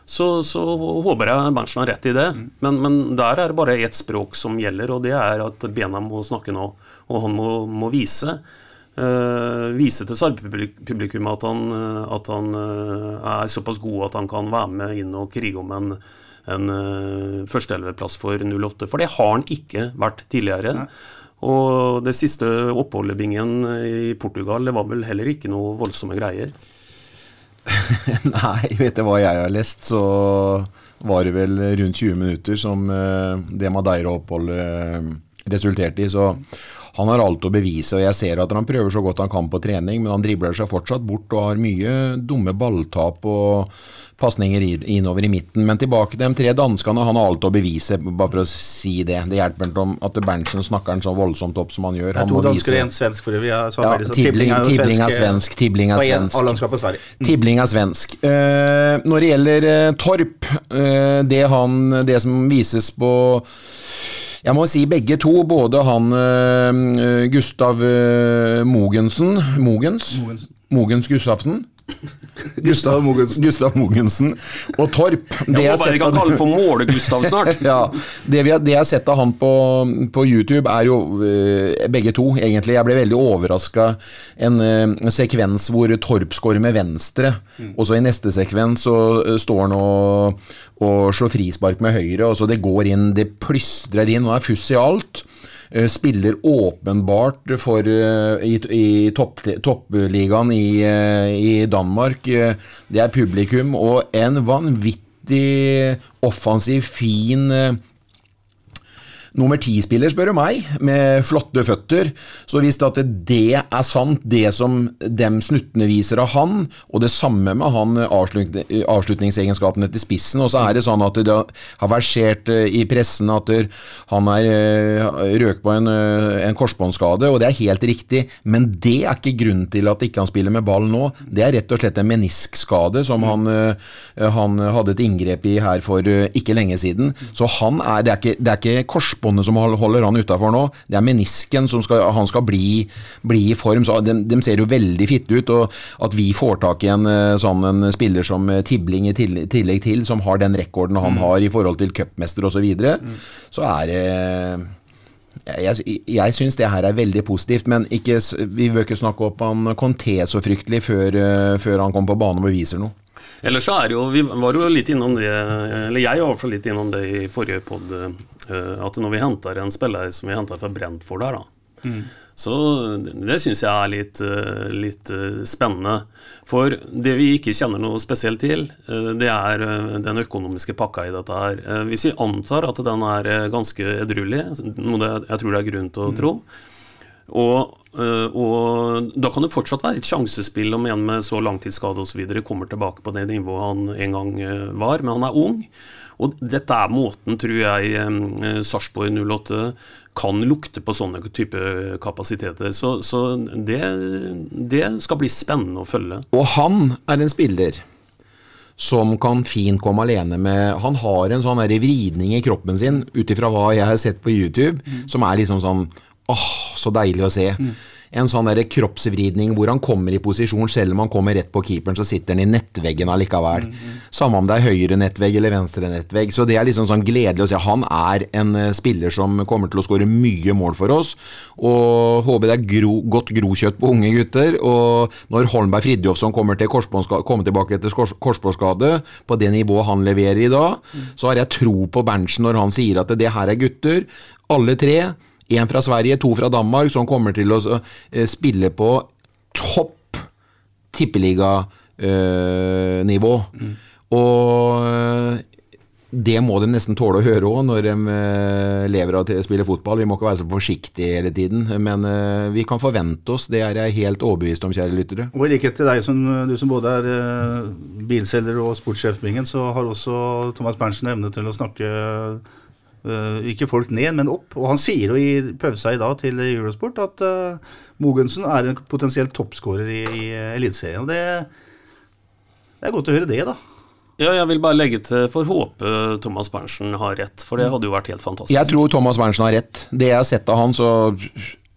så, så, håper jeg Berntsen har rett i det. Mm. Men, men, der er det bare ett språk som gjelder, og det er at bena må snakke nå. Og han må, må vise Uh, vise til Sarp-publikum at han, eh, at han uh, er såpass god at han kan være med inn og krige om en, en uh, førsteelveplass for 08. For det har han ikke vært tidligere. Nei. Og det siste oppholdet Bingen i Portugal, det var vel heller ikke noe voldsomme greier? Nei, vet du hva jeg har lest, så var det vel rundt 20 minutter som det Madeira-oppholdet resulterte i. Så han har alt å bevise, og jeg ser at han prøver så godt han kan på trening, men han dribler seg fortsatt bort og har mye dumme balltap og pasninger innover i midten. Men tilbake til de tre danskene. Han har alt å bevise, bare for å si det. Det hjelper ikke om at Berntsen snakker han så voldsomt opp som han gjør. Han to dansker og en svensk, for vi har ja, Tibling, Tibling er svensk. Tibling er svensk. Tibling er svensk. Uh, når det gjelder uh, Torp, uh, det, han, det som vises på jeg må si begge to. Både han uh, Gustav uh, Mogensen Mogens? Mogens. Mogens Gustavsen Gustav Mogensen. Gustav Mogensen og Torp. Det jeg må bare kan kalle for Måle-Gustav snart. ja, det, vi det jeg har sett av han på, på YouTube, er jo uh, begge to, egentlig. Jeg ble veldig overraska. En, uh, sekvens hvor Torp skårer med venstre, mm. og så i neste sekvens så uh, står han og, og slår frispark med høyre, og så det går inn, det plystrer inn, og det er fuss i alt. Eh, spiller åpenbart for, eh, i, i topp, toppligaen i, eh, i Danmark. Det er publikum og en vanvittig offensiv, fin nummer ti-spiller, spør du meg, med flotte føtter. Så hvis det, det er sant, det som dem snuttene viser av han, og det samme med han avslutningsegenskapene til spissen, og så er det sånn at det har versert eh, i pressen at han er eh, røk på en, eh, en korsbåndskade, og det er helt riktig, men det er ikke grunnen til at ikke han spiller med ball nå. Det er rett og slett en meniskskade som han, han hadde et inngrep i her for ikke lenge siden. Så han er, det er ikke, det er ikke korsbånd korsbåndet som holder han utafor nå, det er menisken som skal, han skal bli, bli i form. Så de, de, ser jo veldig fitte ut. og At vi får tak i en eh, sånn en spiller som eh, Tibling i tillegg til, som har den rekorden han mm. har i forhold til cupmester osv., så, videre, mm. så er det jeg, jeg syns det her er veldig positivt, men ikke, vi bør ikke snakke opp han Conté så fryktelig før, eh, før han kommer på banen og beviser noe. Ellers så er jo, Vi var jo litt innom det, eller jeg var litt innom det i forrige pod, at når vi henter en spiller som vi henter fra Brentford der, da, mm. så det syns jeg er litt, eh, litt, eh, spennende. For det vi ikke kjenner noe spesielt til, det er den økonomiske pakka i dette her. Hvis vi antar at den er ganske edruelig, noe jeg tror det er grunn til å mm. tro, og, eh, og, da kan det fortsatt være et sjansespill om en med så langtidsskade osv. kommer tilbake på det nivået han en gang eh, var, men han er ung. Og dette er måten, tror jeg, eh, Sarpsborg 08 kan lukte på sånne type kapasiteter. Så, så det, det skal bli spennende å følge. Og han er en spiller som kan fint komme alene med Han har en sånn vridning i kroppen sin, ut ifra hva jeg har sett på YouTube, som er liksom sånn åh, så deilig å se. En sånn der kroppsvridning hvor han kommer i posisjon, selv om han kommer rett på keeperen, så sitter han i nettveggen allikevel. Samme om det er høyre nettvegg eller venstre nettvegg. Så det er liksom sånn gledelig å se. Han er en eh, spiller som kommer til å skåre mye mål for oss. Og håper det er gro, godt grokjøtt på unge gutter. Og når Holmberg Fridtjofsson kommer, til kommer tilbake etter kors- korsbåndskade, på det nivået han leverer i dag, så har jeg tro på Berntsen når han sier at det her er gutter. Alle tre. Én fra Sverige, to fra Danmark, som kommer til å eh, spille på topp tippeliganivå. Og eh, det må de nesten tåle å høre òg når de eh, lever av å spille fotball. Vi må ikke være så forsiktige hele tiden, men eh, vi kan forvente oss. Det er jeg helt overbevist om, kjære lyttere. Og i likhet til deg, som, du som både er eh, bilselger og sportssjef, så har også Thomas Berntsen evne til å snakke eh, ikke folk ned, men opp. Og han sier jo i pausa i dag til Eurosport at uh, Mogensen er en potensiell toppskårer i, i Eliteserien. Det, det er godt å høre det, da. Ja, jeg vil bare legge til for håpe Thomas Berntsen har rett, for det hadde jo vært helt fantastisk. Jeg tror Thomas Berntsen har rett. Det jeg har sett av han, så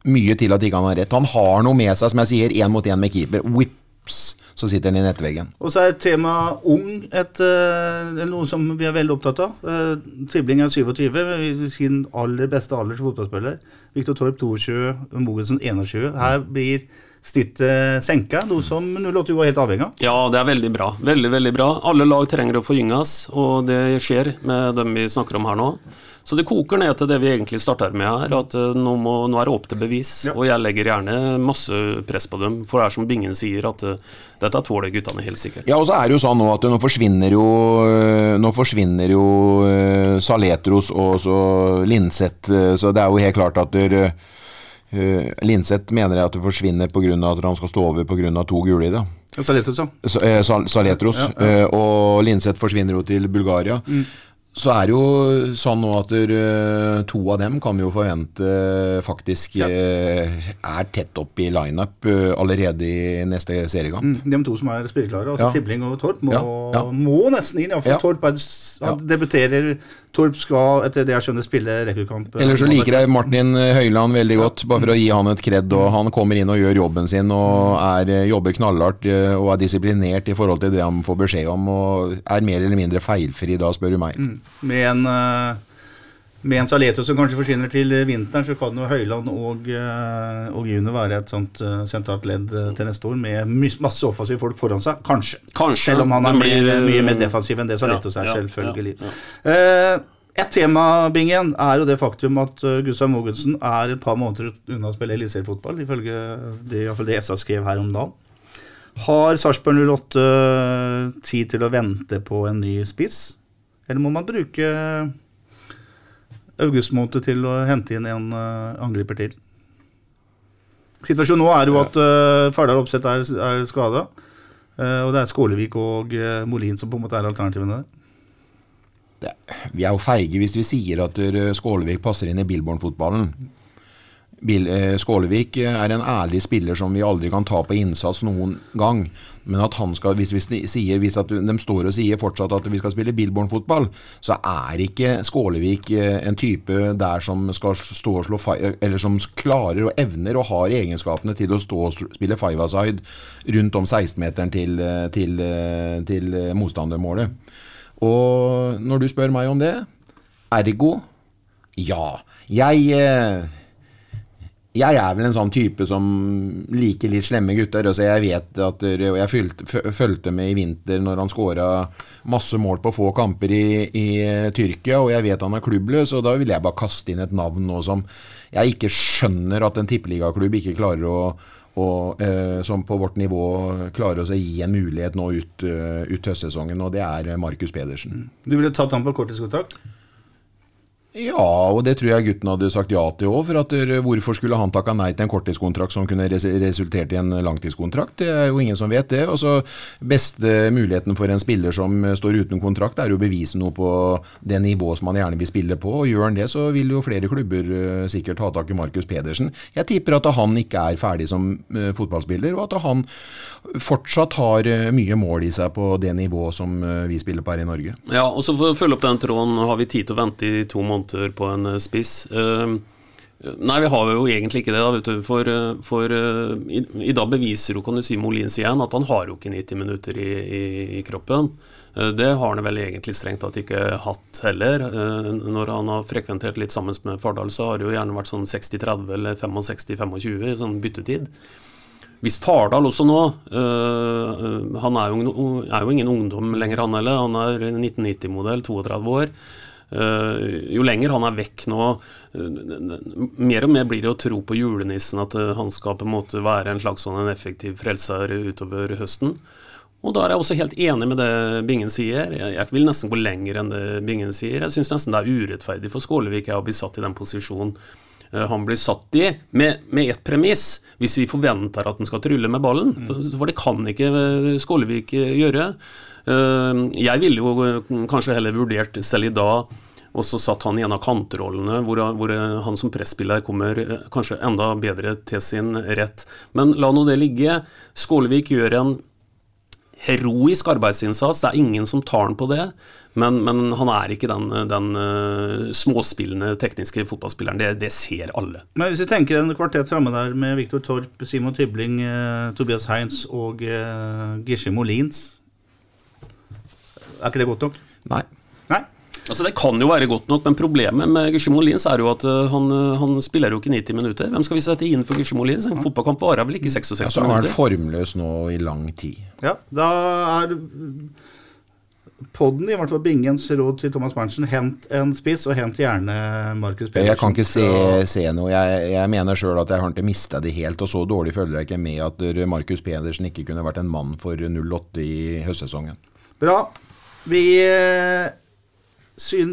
mye til at ikke han har rett. Han har noe med seg, som jeg sier, én mot én med keeper. Whips, så sitter han i nettveggen. Og så er tema ung et, eh, noe som vi er veldig opptatt av. Eh, Tribling er 27, i sin aller beste alder som fotballspiller. Viktor Torp 22, Mogensen 21. Her blir snittet senka, noe som 08 var helt avhengig av. Ja, det er veldig bra. Veldig, veldig bra. Alle lag trenger å forgynges, og det skjer med dem vi snakker om her nå. Så det koker ned til det vi egentlig starter med her, at eh, nå, må, nå er det opp til bevis. Ja. Og jeg legger gjerne masse press på dem, for det er som Bingen sier, at eh, dette tåler guttene helt sikkert. Ja, og så er det jo sånn nå at nå forsvinner jo Nå forsvinner jo eh, Saletros og så Linseth, eh, så det er jo helt klart at der, Uh, Linseth mener jeg at det forsvinner pga. at han skal stå over pga. to gule i det. Saletros, eh, Sal- Saletros. Ja, ja. Uh, Og Linseth forsvinner jo til Bulgaria. Så er det jo sånn nå at der, to av dem kan vi jo forvente eh, faktisk Ja. eh, er tett opp i lineup eh, allerede i neste seriegang. Mm, De to som er spilleklare, altså Ja. Tibling og Torp, må, må nesten inn. Ja, for. Torp er, debuterer Torp skal, etter det jeg skjønner, spille rekordkamp. Eller så liker jeg Martin Høiland veldig godt, bare for å gi han et kred. Og han kommer inn og gjør jobben sin og er, eh, jobber knallhardt eh, og er disiplinert i forhold til det han får beskjed om, og er mer eller mindre feilfri da, spør du meg. Med en, eh, med en Saleto som kanskje forsvinner til vinteren, så kan jo Høyland og, eh, og June være et sånt eh, sentralt ledd eh, til neste år, med masse offensive folk foran seg. Kanskje. Kanskje, Selv om han er blir- mye mer defensiv enn det Saletos Ja, er, ja, selvfølgelig. ja, Uh, et tema, Bingen, er jo det faktum at Gustav Mogensen er et par måneder unna å spille eliteseriefotball, ifølge det, i hvert fall det ESA skrev her om dagen. Har Sarpsborg 08 tid til å vente på en ny spiss, eller må man bruke august måned til å hente inn en uh, angriper til? Situasjonen nå er jo at uh, Fardal Opseth er, er skada. og det er Skålevik og uh, Molin som på en måte er alternativene der. Det, vi er jo feige hvis vi sier at eh, Skålevik passer inn i Billborn-fotballen. Eh, Skålevik eh, er en ærlig spiller som vi aldri kan ta på innsats noen gang. Men at han skal, hvis, vi sier, hvis de står og sier fortsatt at vi skal spille Billborn-fotball, så er ikke Skålevik eh, en type der som skal stå og slå Eller som klarer og evner og har egenskapene til å stå og spille five-a-side rundt om 16-meteren til, til, til motstandermålet. Og når du spør meg om det, ergo ja. Jeg jeg er vel en sånn type som liker litt slemme gutter. Altså jeg vet at, jeg fulgte, fulgte med i vinter når han skåra masse mål på få kamper i, i eh, Tyrkia, og jeg vet han er klubbløs, og da vil jeg bare kaste inn et navn nå som jeg ikke skjønner at en tippeligaklubb ikke klarer å å eh, som på vårt nivå klarer å gi en mulighet nå ut, eh, ut høstsesongen, og det er eh, Markus Pedersen. Du ville tatt ham på korttidskontrakt? Ja, og det tror jeg gutten hadde sagt ja til òg. For hvorfor skulle han takka nei til en korttidskontrakt som kunne res resultert i en langtidskontrakt? Det er jo ingen som vet det. Altså, Beste muligheten for en spiller som står uten kontrakt, er jo å bevise noe på det nivået som han gjerne vil spille på. og Gjør han det, så vil jo flere klubber uh, sikkert ha tak i Markus Pedersen. Jeg tipper at han ikke er ferdig som uh, fotballspiller, og at han fortsatt har uh, mye mål i seg på det nivået som vi spiller på her i Norge. Ja, og så For å følge opp den tråden, har vi tid til å vente i to måneder? Måneder på en eh, spiss. Ehm, nei, vi har jo egentlig ikke det. da, vet du, For, eh, for uh, i, i, dag beviser jo kan du si Molins igjen at han har jo ikke 90 minutter i, i, i kroppen. Det har han vel egentlig strengt tatt ikke hatt heller. Når han har frekventert litt sammen med Fardal, så har det jo gjerne vært sånn 60-30 eller 65-25 i sånn byttetid. Hvis Fardal også nå Han er jo, er jo, ingen ungdom lenger, han heller. Han er 1990-modell, 32 år. Eh, jo lenger han er vekk nå, eh, mer og mer blir det å tro på julenissen, at eh, han skal på en måte være en slags sånn en effektiv frelser utover høsten. Og da er jeg også helt enig med det Bingen sier. Jeg vil nesten gå lenger enn det Bingen sier. Jeg syns nesten det er urettferdig for Skålevik å bli satt i den posisjonen han blir satt i, med, med ett premiss, hvis vi forventer at han skal trylle med ballen. For, for det kan ikke Skålevik gjøre. Eh, jeg ville jo eh, kanskje heller vurdert selv i dag og så satt han i en av kantrollene, hvor, hvor han som presspiller kommer eh, kanskje enda bedre til sin rett. Men la nå det ligge. Skålevik gjør en heroisk arbeidsinnsats. Det er ingen som tar han på det. Men, men han er ikke den, den uh, småspillende tekniske fotballspilleren. Det, det, ser alle. Men Hvis vi tenker en kvartett framme der med Viktor Torp, Simon Tibling, uh, Tobias Heinz og uh, Gisje Molins er ikke det godt nok? Nei. Nei? Altså Det kan jo være godt nok, men problemet med Gisje Lins er jo at uh, han, uh, han, spiller jo ikke 90 minutter. Hvem skal vi sette inn for Gisje Lins? En fotballkamp varer vel ikke 66 ja, så han er formløs nå i lang tid. Ja, da er podden, i hvert fall Bingens råd til Thomas Berntsen, hent en spiss, og hent gjerne Markus Pedersen. Jeg kan ikke se, se noe. Jeg, jeg mener sjøl at jeg har ikke mista det helt, og så dårlig føler jeg ikke med at Markus Pedersen ikke kunne vært en mann for 08 i høstsesongen. Bra. Vi eh,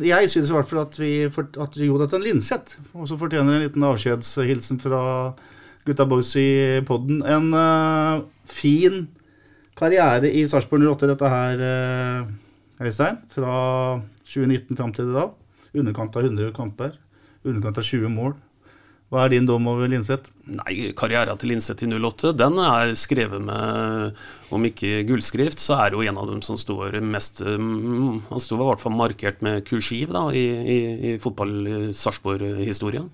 Jeg synes i hvert fall at, vi, at Jonathan Linseth også fortjener en liten avskjedshilsen fra gutta boys i poden. En uh, fin karriere i Sarpsborg 08, dette her, uh, Øystein. Fra 2019 fram til i dag. Underkant av 100 kamper. Underkant av 20 mål. Hva er din dom over Linseth? Nei, Karrieren til Linseth i 08 den er skrevet med, om ikke gullskrift, så er det jo en av dem som står mest mm, Han står i hvert fall markert med kursiv da, i, i, i fotball-Sarpsborg-historien.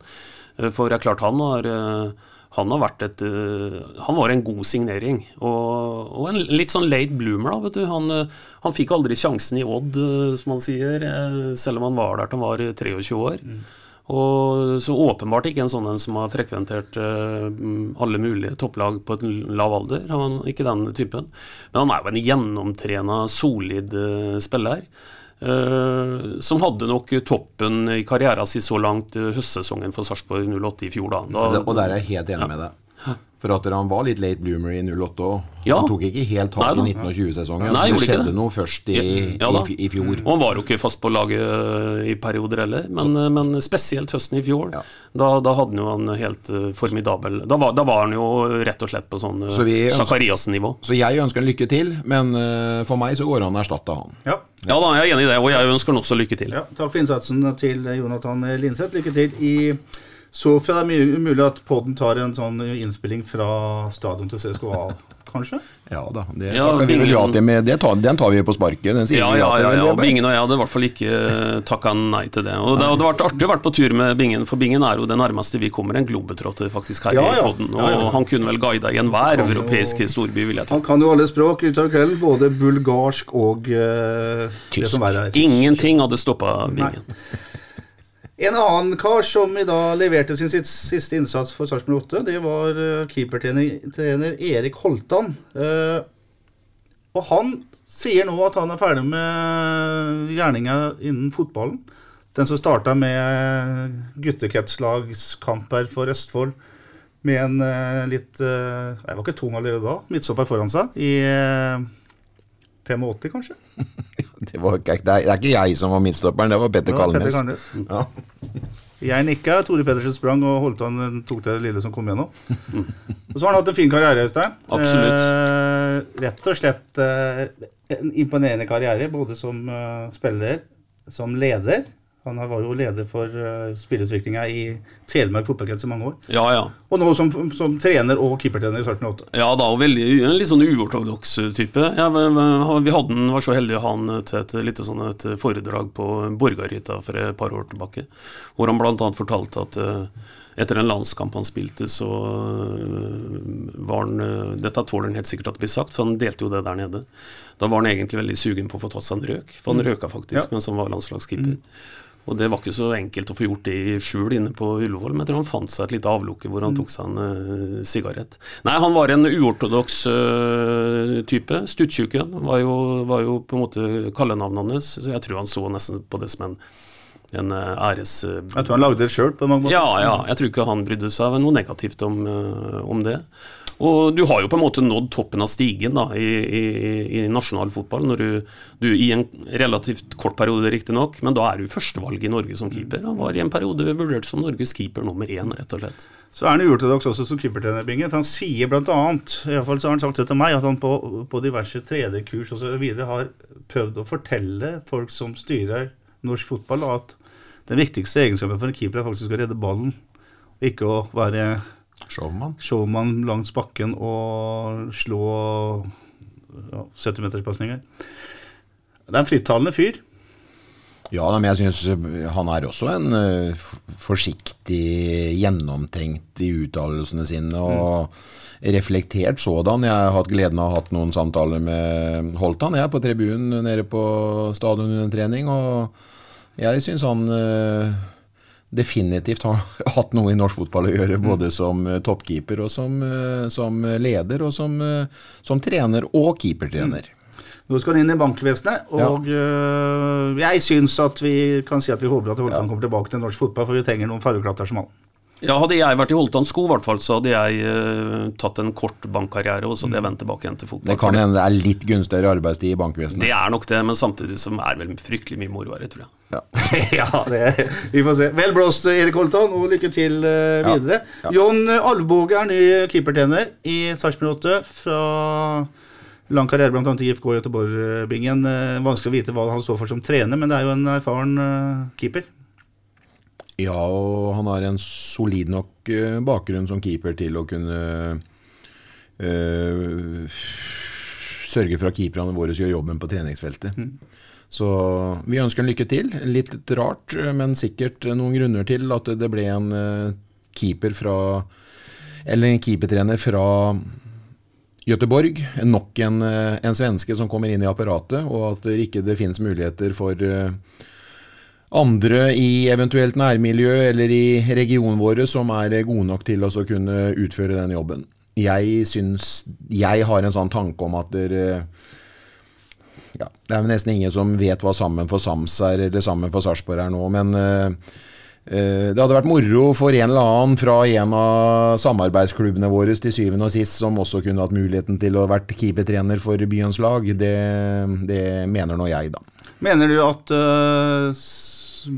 Eh, for det er klart han har eh, han har vært et eh, Han var en god signering. Og, og en litt sånn late bloomer, da, vet du. Han, han fikk aldri sjansen i Odd, som han sier, selv om han var der til han var 23 år. Mm. Og så åpenbart ikke en sånn en som har frekventert uh, alle mulige topplag på en lav alder. Han ikke den typen. Men han er jo en gjennomtrena, solid uh, spiller. Uh, som hadde nok toppen i karrieren sin så langt høstsesongen for Sarpsborg 08 i fjor. Da. da og der er jeg helt enig ja. med deg. For at han var litt late bloomer i 08 òg. Ja. Han tok ikke helt tak i 1920-sesongen. Det skjedde det. noe først i, ja, i, i, fjor. Og han var jo ikke fast på laget eh, i perioder heller, men, eh, men spesielt høsten i fjor. Ja. Da, da, hadde han jo en helt eh, formidabel da var, da var, han jo rett og slett på sånn Zakariassen-nivå. Så jeg ønsker han lykke til, men for meg så går han å erstatte han. Ja. ja da, jeg er enig i det, og jeg ønsker han også lykke til. takk for innsatsen til Jonathan Linseth. Lykke til i så for det er mulig at poden tar en sånn innspilling fra stadion til CSKA, kanskje? Ja da, det ja, takker vi vel ja til med. Tar, den tar vi på sparket. Den sier ja, ja, ja, ja, ja. Bingen og jeg hadde i hvert fall ikke eh, takka nei til det. Og det hadde vært artig å være på tur med Bingen, for Bingen er jo det nærmeste vi kommer en globetrotter faktisk her ja, i poden. Og han kunne vel guida i enhver europeisk storby, vil jeg ta. Han kan jo alle språk utover kvelden, både bulgarsk og uh, Tysk. Ingenting hadde stoppa Bingen. Nei. En annen kar som i dag leverte sin siste innsats for Sarpsborg 8, det var eh, keepertrener Erik Holtan. Eh, og han sier nå at han er ferdig med gjerninga innen fotballen. Den som starta med guttekretslagskamper for Østfold med en eh, litt Jeg var ikke tung allerede da. Midtstopper foran seg i 85, kanskje. Det, var, ikke- det, er, det er ikke jeg som var midtstopperen, det var Petter Kalnes. Ja. Jeg nikka, Tore Pedersen sprang, og Holtan han, tok det lille som kom gjennom. Og så har han hatt en fin karriere, Øystein. Absolutt. Eh, rett og slett eh, en imponerende karriere, både som eh, spiller, som leder. Han var jo leder for uh, spillerutviklinga i Telemark fotballkrets i mange år. Ja, ja. Og nå som, som trener og keepertrener i Sarpsborg 8. Ja da, og veldig, en litt sånn uortodoks type. Ja, vi hadde den, var så heldige å ha han til et lite sånn et foredrag på Borgarhytta for et par år tilbake. Hvor han bl.a. fortalte at uh, etter en landskamp han spilte, så eh, var han eh, Dette tåler han helt sikkert at det blir sagt, for han delte jo det der nede. Da var han egentlig veldig sugen på å få tatt seg en røk, for han røka faktisk Ja. mens han var landslagskeeper. Og det var ikke så enkelt å få gjort det i skjul inne på Ullevål, men jeg tror han fant seg et lite avlukke hvor han tok seg en uh, sigarett. Nei, han var en uortodoks uh, type. Stuttjuken var, var jo på en måte kallenavnet hans, så jeg tror han så nesten på det som en, en eh, æres... eh, Jeg tror han lagde det sjøl på mange måter. ja, ja. Jeg tror ikke han brydde seg noe negativt om, eh, om det. Og du har jo på en måte nådd toppen av stigen da, i, i, i nasjonal fotball, når du, du i en relativt kort periode riktignok, men da er du førstevalg i Norge som keeper. Han var i en periode vurdert som Norges keeper nummer én, rett og slett. Så er han uortodoks også som keepertrener, Binge. For han sier bl.a., iallfall så har han sagt det til meg, at han på, på diverse 3D-kurs osv. har prøvd å fortelle folk som styrer norsk fotball, at den viktigste egenskapen for en keeper er faktisk å redde ballen, og ikke å være Showman. showman langs bakken og slå ja, 70-meterspasninger. Det er en frittalende fyr. Ja, men jeg syns han er også en uh, forsiktig, gjennomtenkt i uttalelsene sine. Og reflektert sådan. Jeg har hatt gleden av å ha hatt noen samtaler med Holtan jeg, på tribunen nede på stadion under en trening. Og jeg syns han eh, definitivt har hatt noe i norsk fotball å gjøre. Både som eh, toppkeeper og som, eh, som leder, og som, eh, som trener og keepertrener. Nå skal han inn i bankvesenet, og øh, jeg syns at vi kan si at vi håper at Holtan kommer tilbake til norsk fotball, for vi trenger noen fargeklatter som han. Ja, Hadde jeg vært i Holtans sko, i hvert fall, så hadde jeg uh, tatt en kort bankkarriere, og så hadde jeg vendt tilbake igjen til fotball. Det kan hende det er litt gunstigere arbeidstid i bankvesenet. det er nok det, men samtidig som er vel fryktelig mye moro her, tror jeg. ja, det, vi får se. Vel blåst, Erik Holtan, og lykke til uh, videre. John Alvbåge er ny keepertrener i Sarpsborg 8 fra lang karriere bl.a. i IFK Göteborg-bingen. Uh, Vanskelig å vite hva han står for som trener, men det er jo en erfaren uh, keeper. Ja, og han har en solid nok bakgrunn som keeper til å kunne sørge for at keeperne våre gjør jobben på treningsfeltet. Så vi ønsker ham lykke til. Litt rart, men sikkert noen grunner til at det ble en eh, keeper fra Eller en keepertrener fra Göteborg. Nok en, eh, en svenske som kommer inn i apparatet, og at det ikke det finnes muligheter for eh, andre i eventuelt nærmiljø eller i regionen vår som er gode nok til å kunne utføre den jobben. Jeg syns Jeg har en sånn tanke om at dere ja, Det er nesten ingen som vet hva Sammen for Sams er, eller Sammen for Sarpsborg er nå, men eh, det hadde vært moro for en eller annen fra en av samarbeidsklubbene våre til syvende og sist, som også kunne hatt muligheten til å vært keepertrener for byens lag. Det, det mener nå jeg, da. Mener du at uh,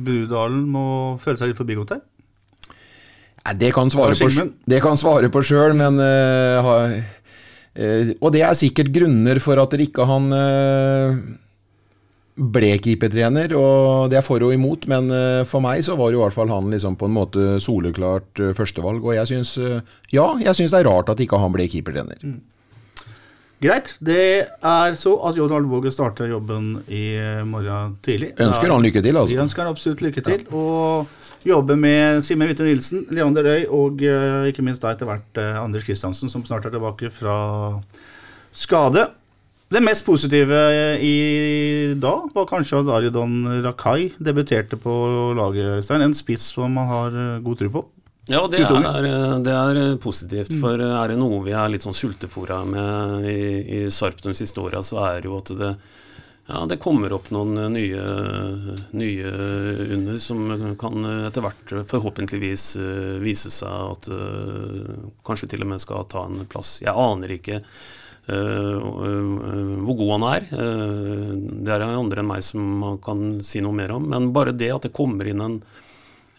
Budalen må føle seg litt forbigått her? Det kan svare på, det kan svare på sjøl, men eh, Og det er sikkert grunner for at ikke han eh, ble keepertrener, og det er for og imot, men eh, for meg så var jo i hvert fall han liksom på en måte soleklart eh, førstevalg, og jeg syns eh, Ja, jeg syns det er rart at ikke han ble keepertrener. Greit. Det er så at John Alvåge starter jobben i øh, morgen tidlig. Ønsker han lykke til, altså? Vi ønsker han absolutt lykke til. Og jobber med Simen Hvitte Nilsen, Leander Øy og eh, ikke minst da etter hvert eh, Anders Kristiansen, som snart er tilbake fra skade. Det mest positive eh, i dag var kanskje at Aridon Rakai debuterte på laget. En spiss som man har eh, god tro på. Ja, det er, eh, det er eh, positivt. For eh, er det noe vi er litt sånn sultefòra med i, i Sarp de siste åra, så er det jo at det, ja, det kommer opp noen nye, nye under som kan etter hvert forhåpentligvis vise seg at kanskje til og med skal ta en plass. Jeg aner ikke hvor god han er. Det er andre enn meg som kan si noe mer om. Men bare det at det kommer inn en,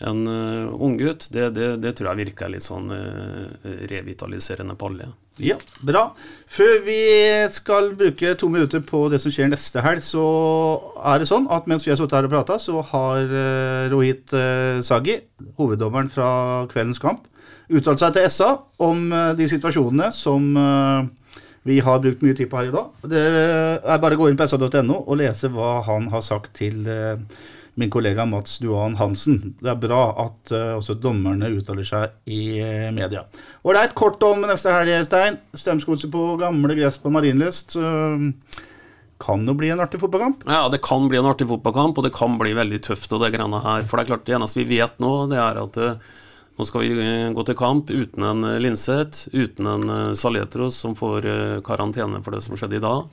en uh, unggutt, det, det, det, tror jeg virker litt sånn uh, revitaliserende på alle. Ja, bra. Før vi skal bruke to minutter på det som skjer neste helg, så er det sånn at mens vi har sittet her og prata, så har uh, Rohit uh, Sagi, hoveddommeren fra kveldens kamp, uttalt seg til SA om de situasjonene som vi har brukt mye tid på her i dag. Det er bare å gå inn på sa.no og lese hva han har sagt til uh, min kollega Mats Duan Hansen. Det er bra at uh, også dommerne uttaler seg i uh, media. Ålreit, kort om neste helg, Stein. Strømsgodset på gamle gress på Marienlyst. Uh, kan jo bli en artig fotballkamp? Ja, det kan bli en artig fotballkamp, og det kan bli veldig tøft. og Det greiene her. For det er klart, det eneste vi vet nå, det er at nå skal vi gå til kamp uten en Linseth, uten en Saletros som får karantene for det som skjedde i dag.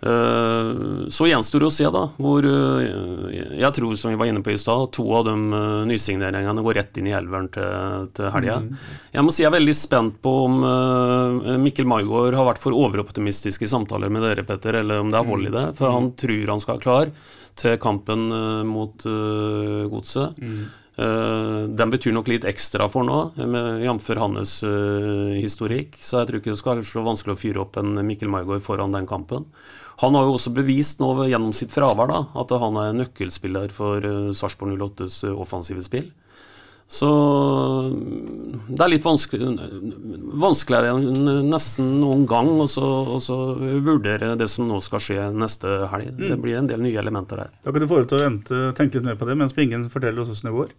Eh, så gjenstår det å se, da, hvor eh, jeg tror, som vi var inne på i stad, to av de eh, nysigneringene går rett inn i elveren til, til helga. Mm. Jeg må si jeg er veldig spent på om Mikkel Maigård har vært for overoptimistisk i samtaler med dere, Petter, eller om det er hold i det. For han tror han skal være klar til kampen mot Godset. Mm. den betyr nok litt ekstra for nå, jf. hans historikk. Så jeg tror ikke det skal være så vanskelig å fyre opp en Mikkel Maigård foran den kampen. Han har jo også bevist nå gjennom sitt fravær da, at han er nøkkelspiller for uh, Sarpsborg 08s uh, offensive spill. Så mm, det er litt vanskelig, vanskeligere enn nesten noen gang å vurdere det som nå skal skje neste helg. Mm. Det blir en del nye elementer der. Da kan du få deg til å vente, tenke litt mer på det mens Bingen forteller oss hvordan det går.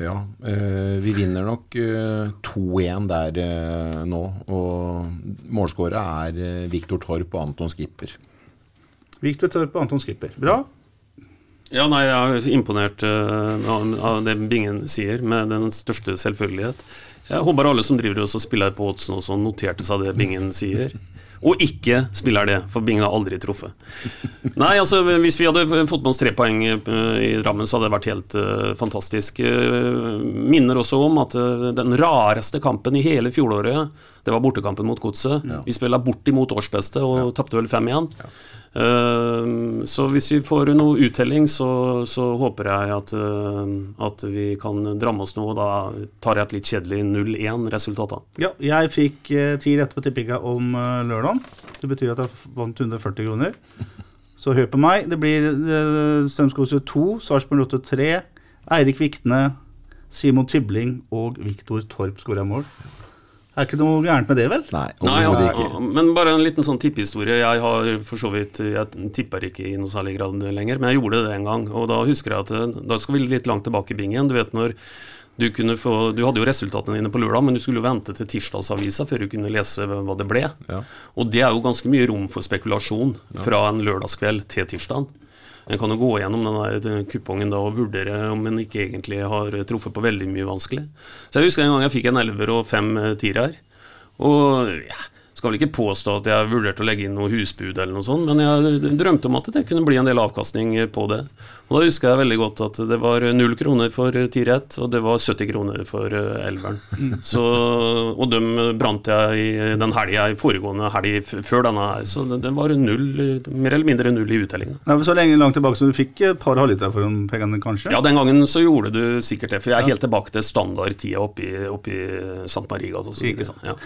Ja, eh, vi vinner nok eh, 2-1 der eh, nå. Og målskåra er eh, Viktor Torp og Anton Skipper. Viktor Torp og Anton Skipper. Bra. Ja, nei, Jeg er imponert uh, av det Bingen sier, med den største selvfølgelighet. Jeg håper alle som driver og spiller på oddsen også noterte seg det Bingen sier og ikke spiller det, for Bing har aldri truffet. Nei, altså Hvis vi hadde fått med oss tre poeng eh, i Drammen, så hadde det vært helt uh, fantastisk. Uh, minner også om at uh, den rareste kampen i hele fjoråret, det var bortekampen mot Godset. Ja. Vi spilla bortimot årsbeste og ja. tapte vel 5-1. Ja. Uh, så hvis vi får noe uttelling, så, så håper jeg at, uh, at, vi kan dramme oss noe. Da tar jeg et litt kjedelig 0-1-resultat. Ja, jeg fikk uh, ti rett på tippinga om lørdag. Det betyr at jeg vant 140 kroner. Så hør på meg. Det blir uh, Strømskose 2, Sarpsborg 8 3, Eirik Vikne, Simon Tibling og Viktor Torp skåra mål. Er ikke noe gærent med det, vel? Nei, Nei ja, ikke. Men bare en liten sånn tippehistorie. Jeg har for så vidt Jeg tipper ikke i noe særlig grad lenger, men jeg gjorde det en gang. Og da husker jeg at eh, Da skal vi litt langt tilbake i bingen. Du vet når du kunne få Du hadde jo resultatene dine på lørdag, men du skulle jo vente til tirsdagsavisa før du kunne lese hva det ble. Ja. Og det er jo ganske mye rom for spekulasjon fra en lørdagskveld til tirsdag. En kan jo gå gjennom denne kupongen da og vurdere om en ikke egentlig har truffet på veldig mye vanskelig. Så jeg husker en gang jeg fikk en elver og fem tiere her. Og ja, skal vel ikke påstå at jeg vurderte å legge inn noe husbud, eller noe sånt, men jeg drømte om at det kunne bli en del avkastning på det. Og Da husker jeg veldig godt at det var null kroner for Tirett, og det var 70 kroner for eh, elveren. Så, og dem brant jeg i den helga i foregående helg før denne her, så det, det, var null, mer eller mindre null i uttelling. Ja, så lenge langt tilbake så du fikk et par halvliter for de pengene, kanskje? Ja, den gangen så gjorde du sikkert det, for jeg er helt tilbake til standardtida oppe i St. Marie-gata. Sånn, ja.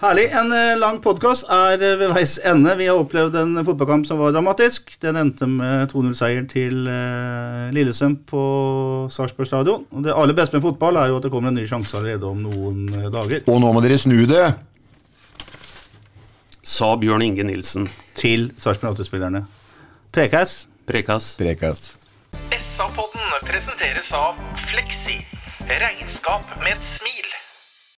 Herlig. En eh, lang podkast er eh, ved veis ende. Vi har opplevd en fotballkamp som var dramatisk. Den endte med 2-0-seier til Lillesund Lillesøm på Sarpsborg stadion. Og det aller beste med fotball er jo at det kommer en ny sjanse allerede om noen dager. Og nå må dere snu det! Sa Bjørn Inge Nilsen. Til Sarpsborg 8-spillerne. Prekas. Prekas. Prekas. SA-podden presenteres av Fleksi. Regnskap med et smil.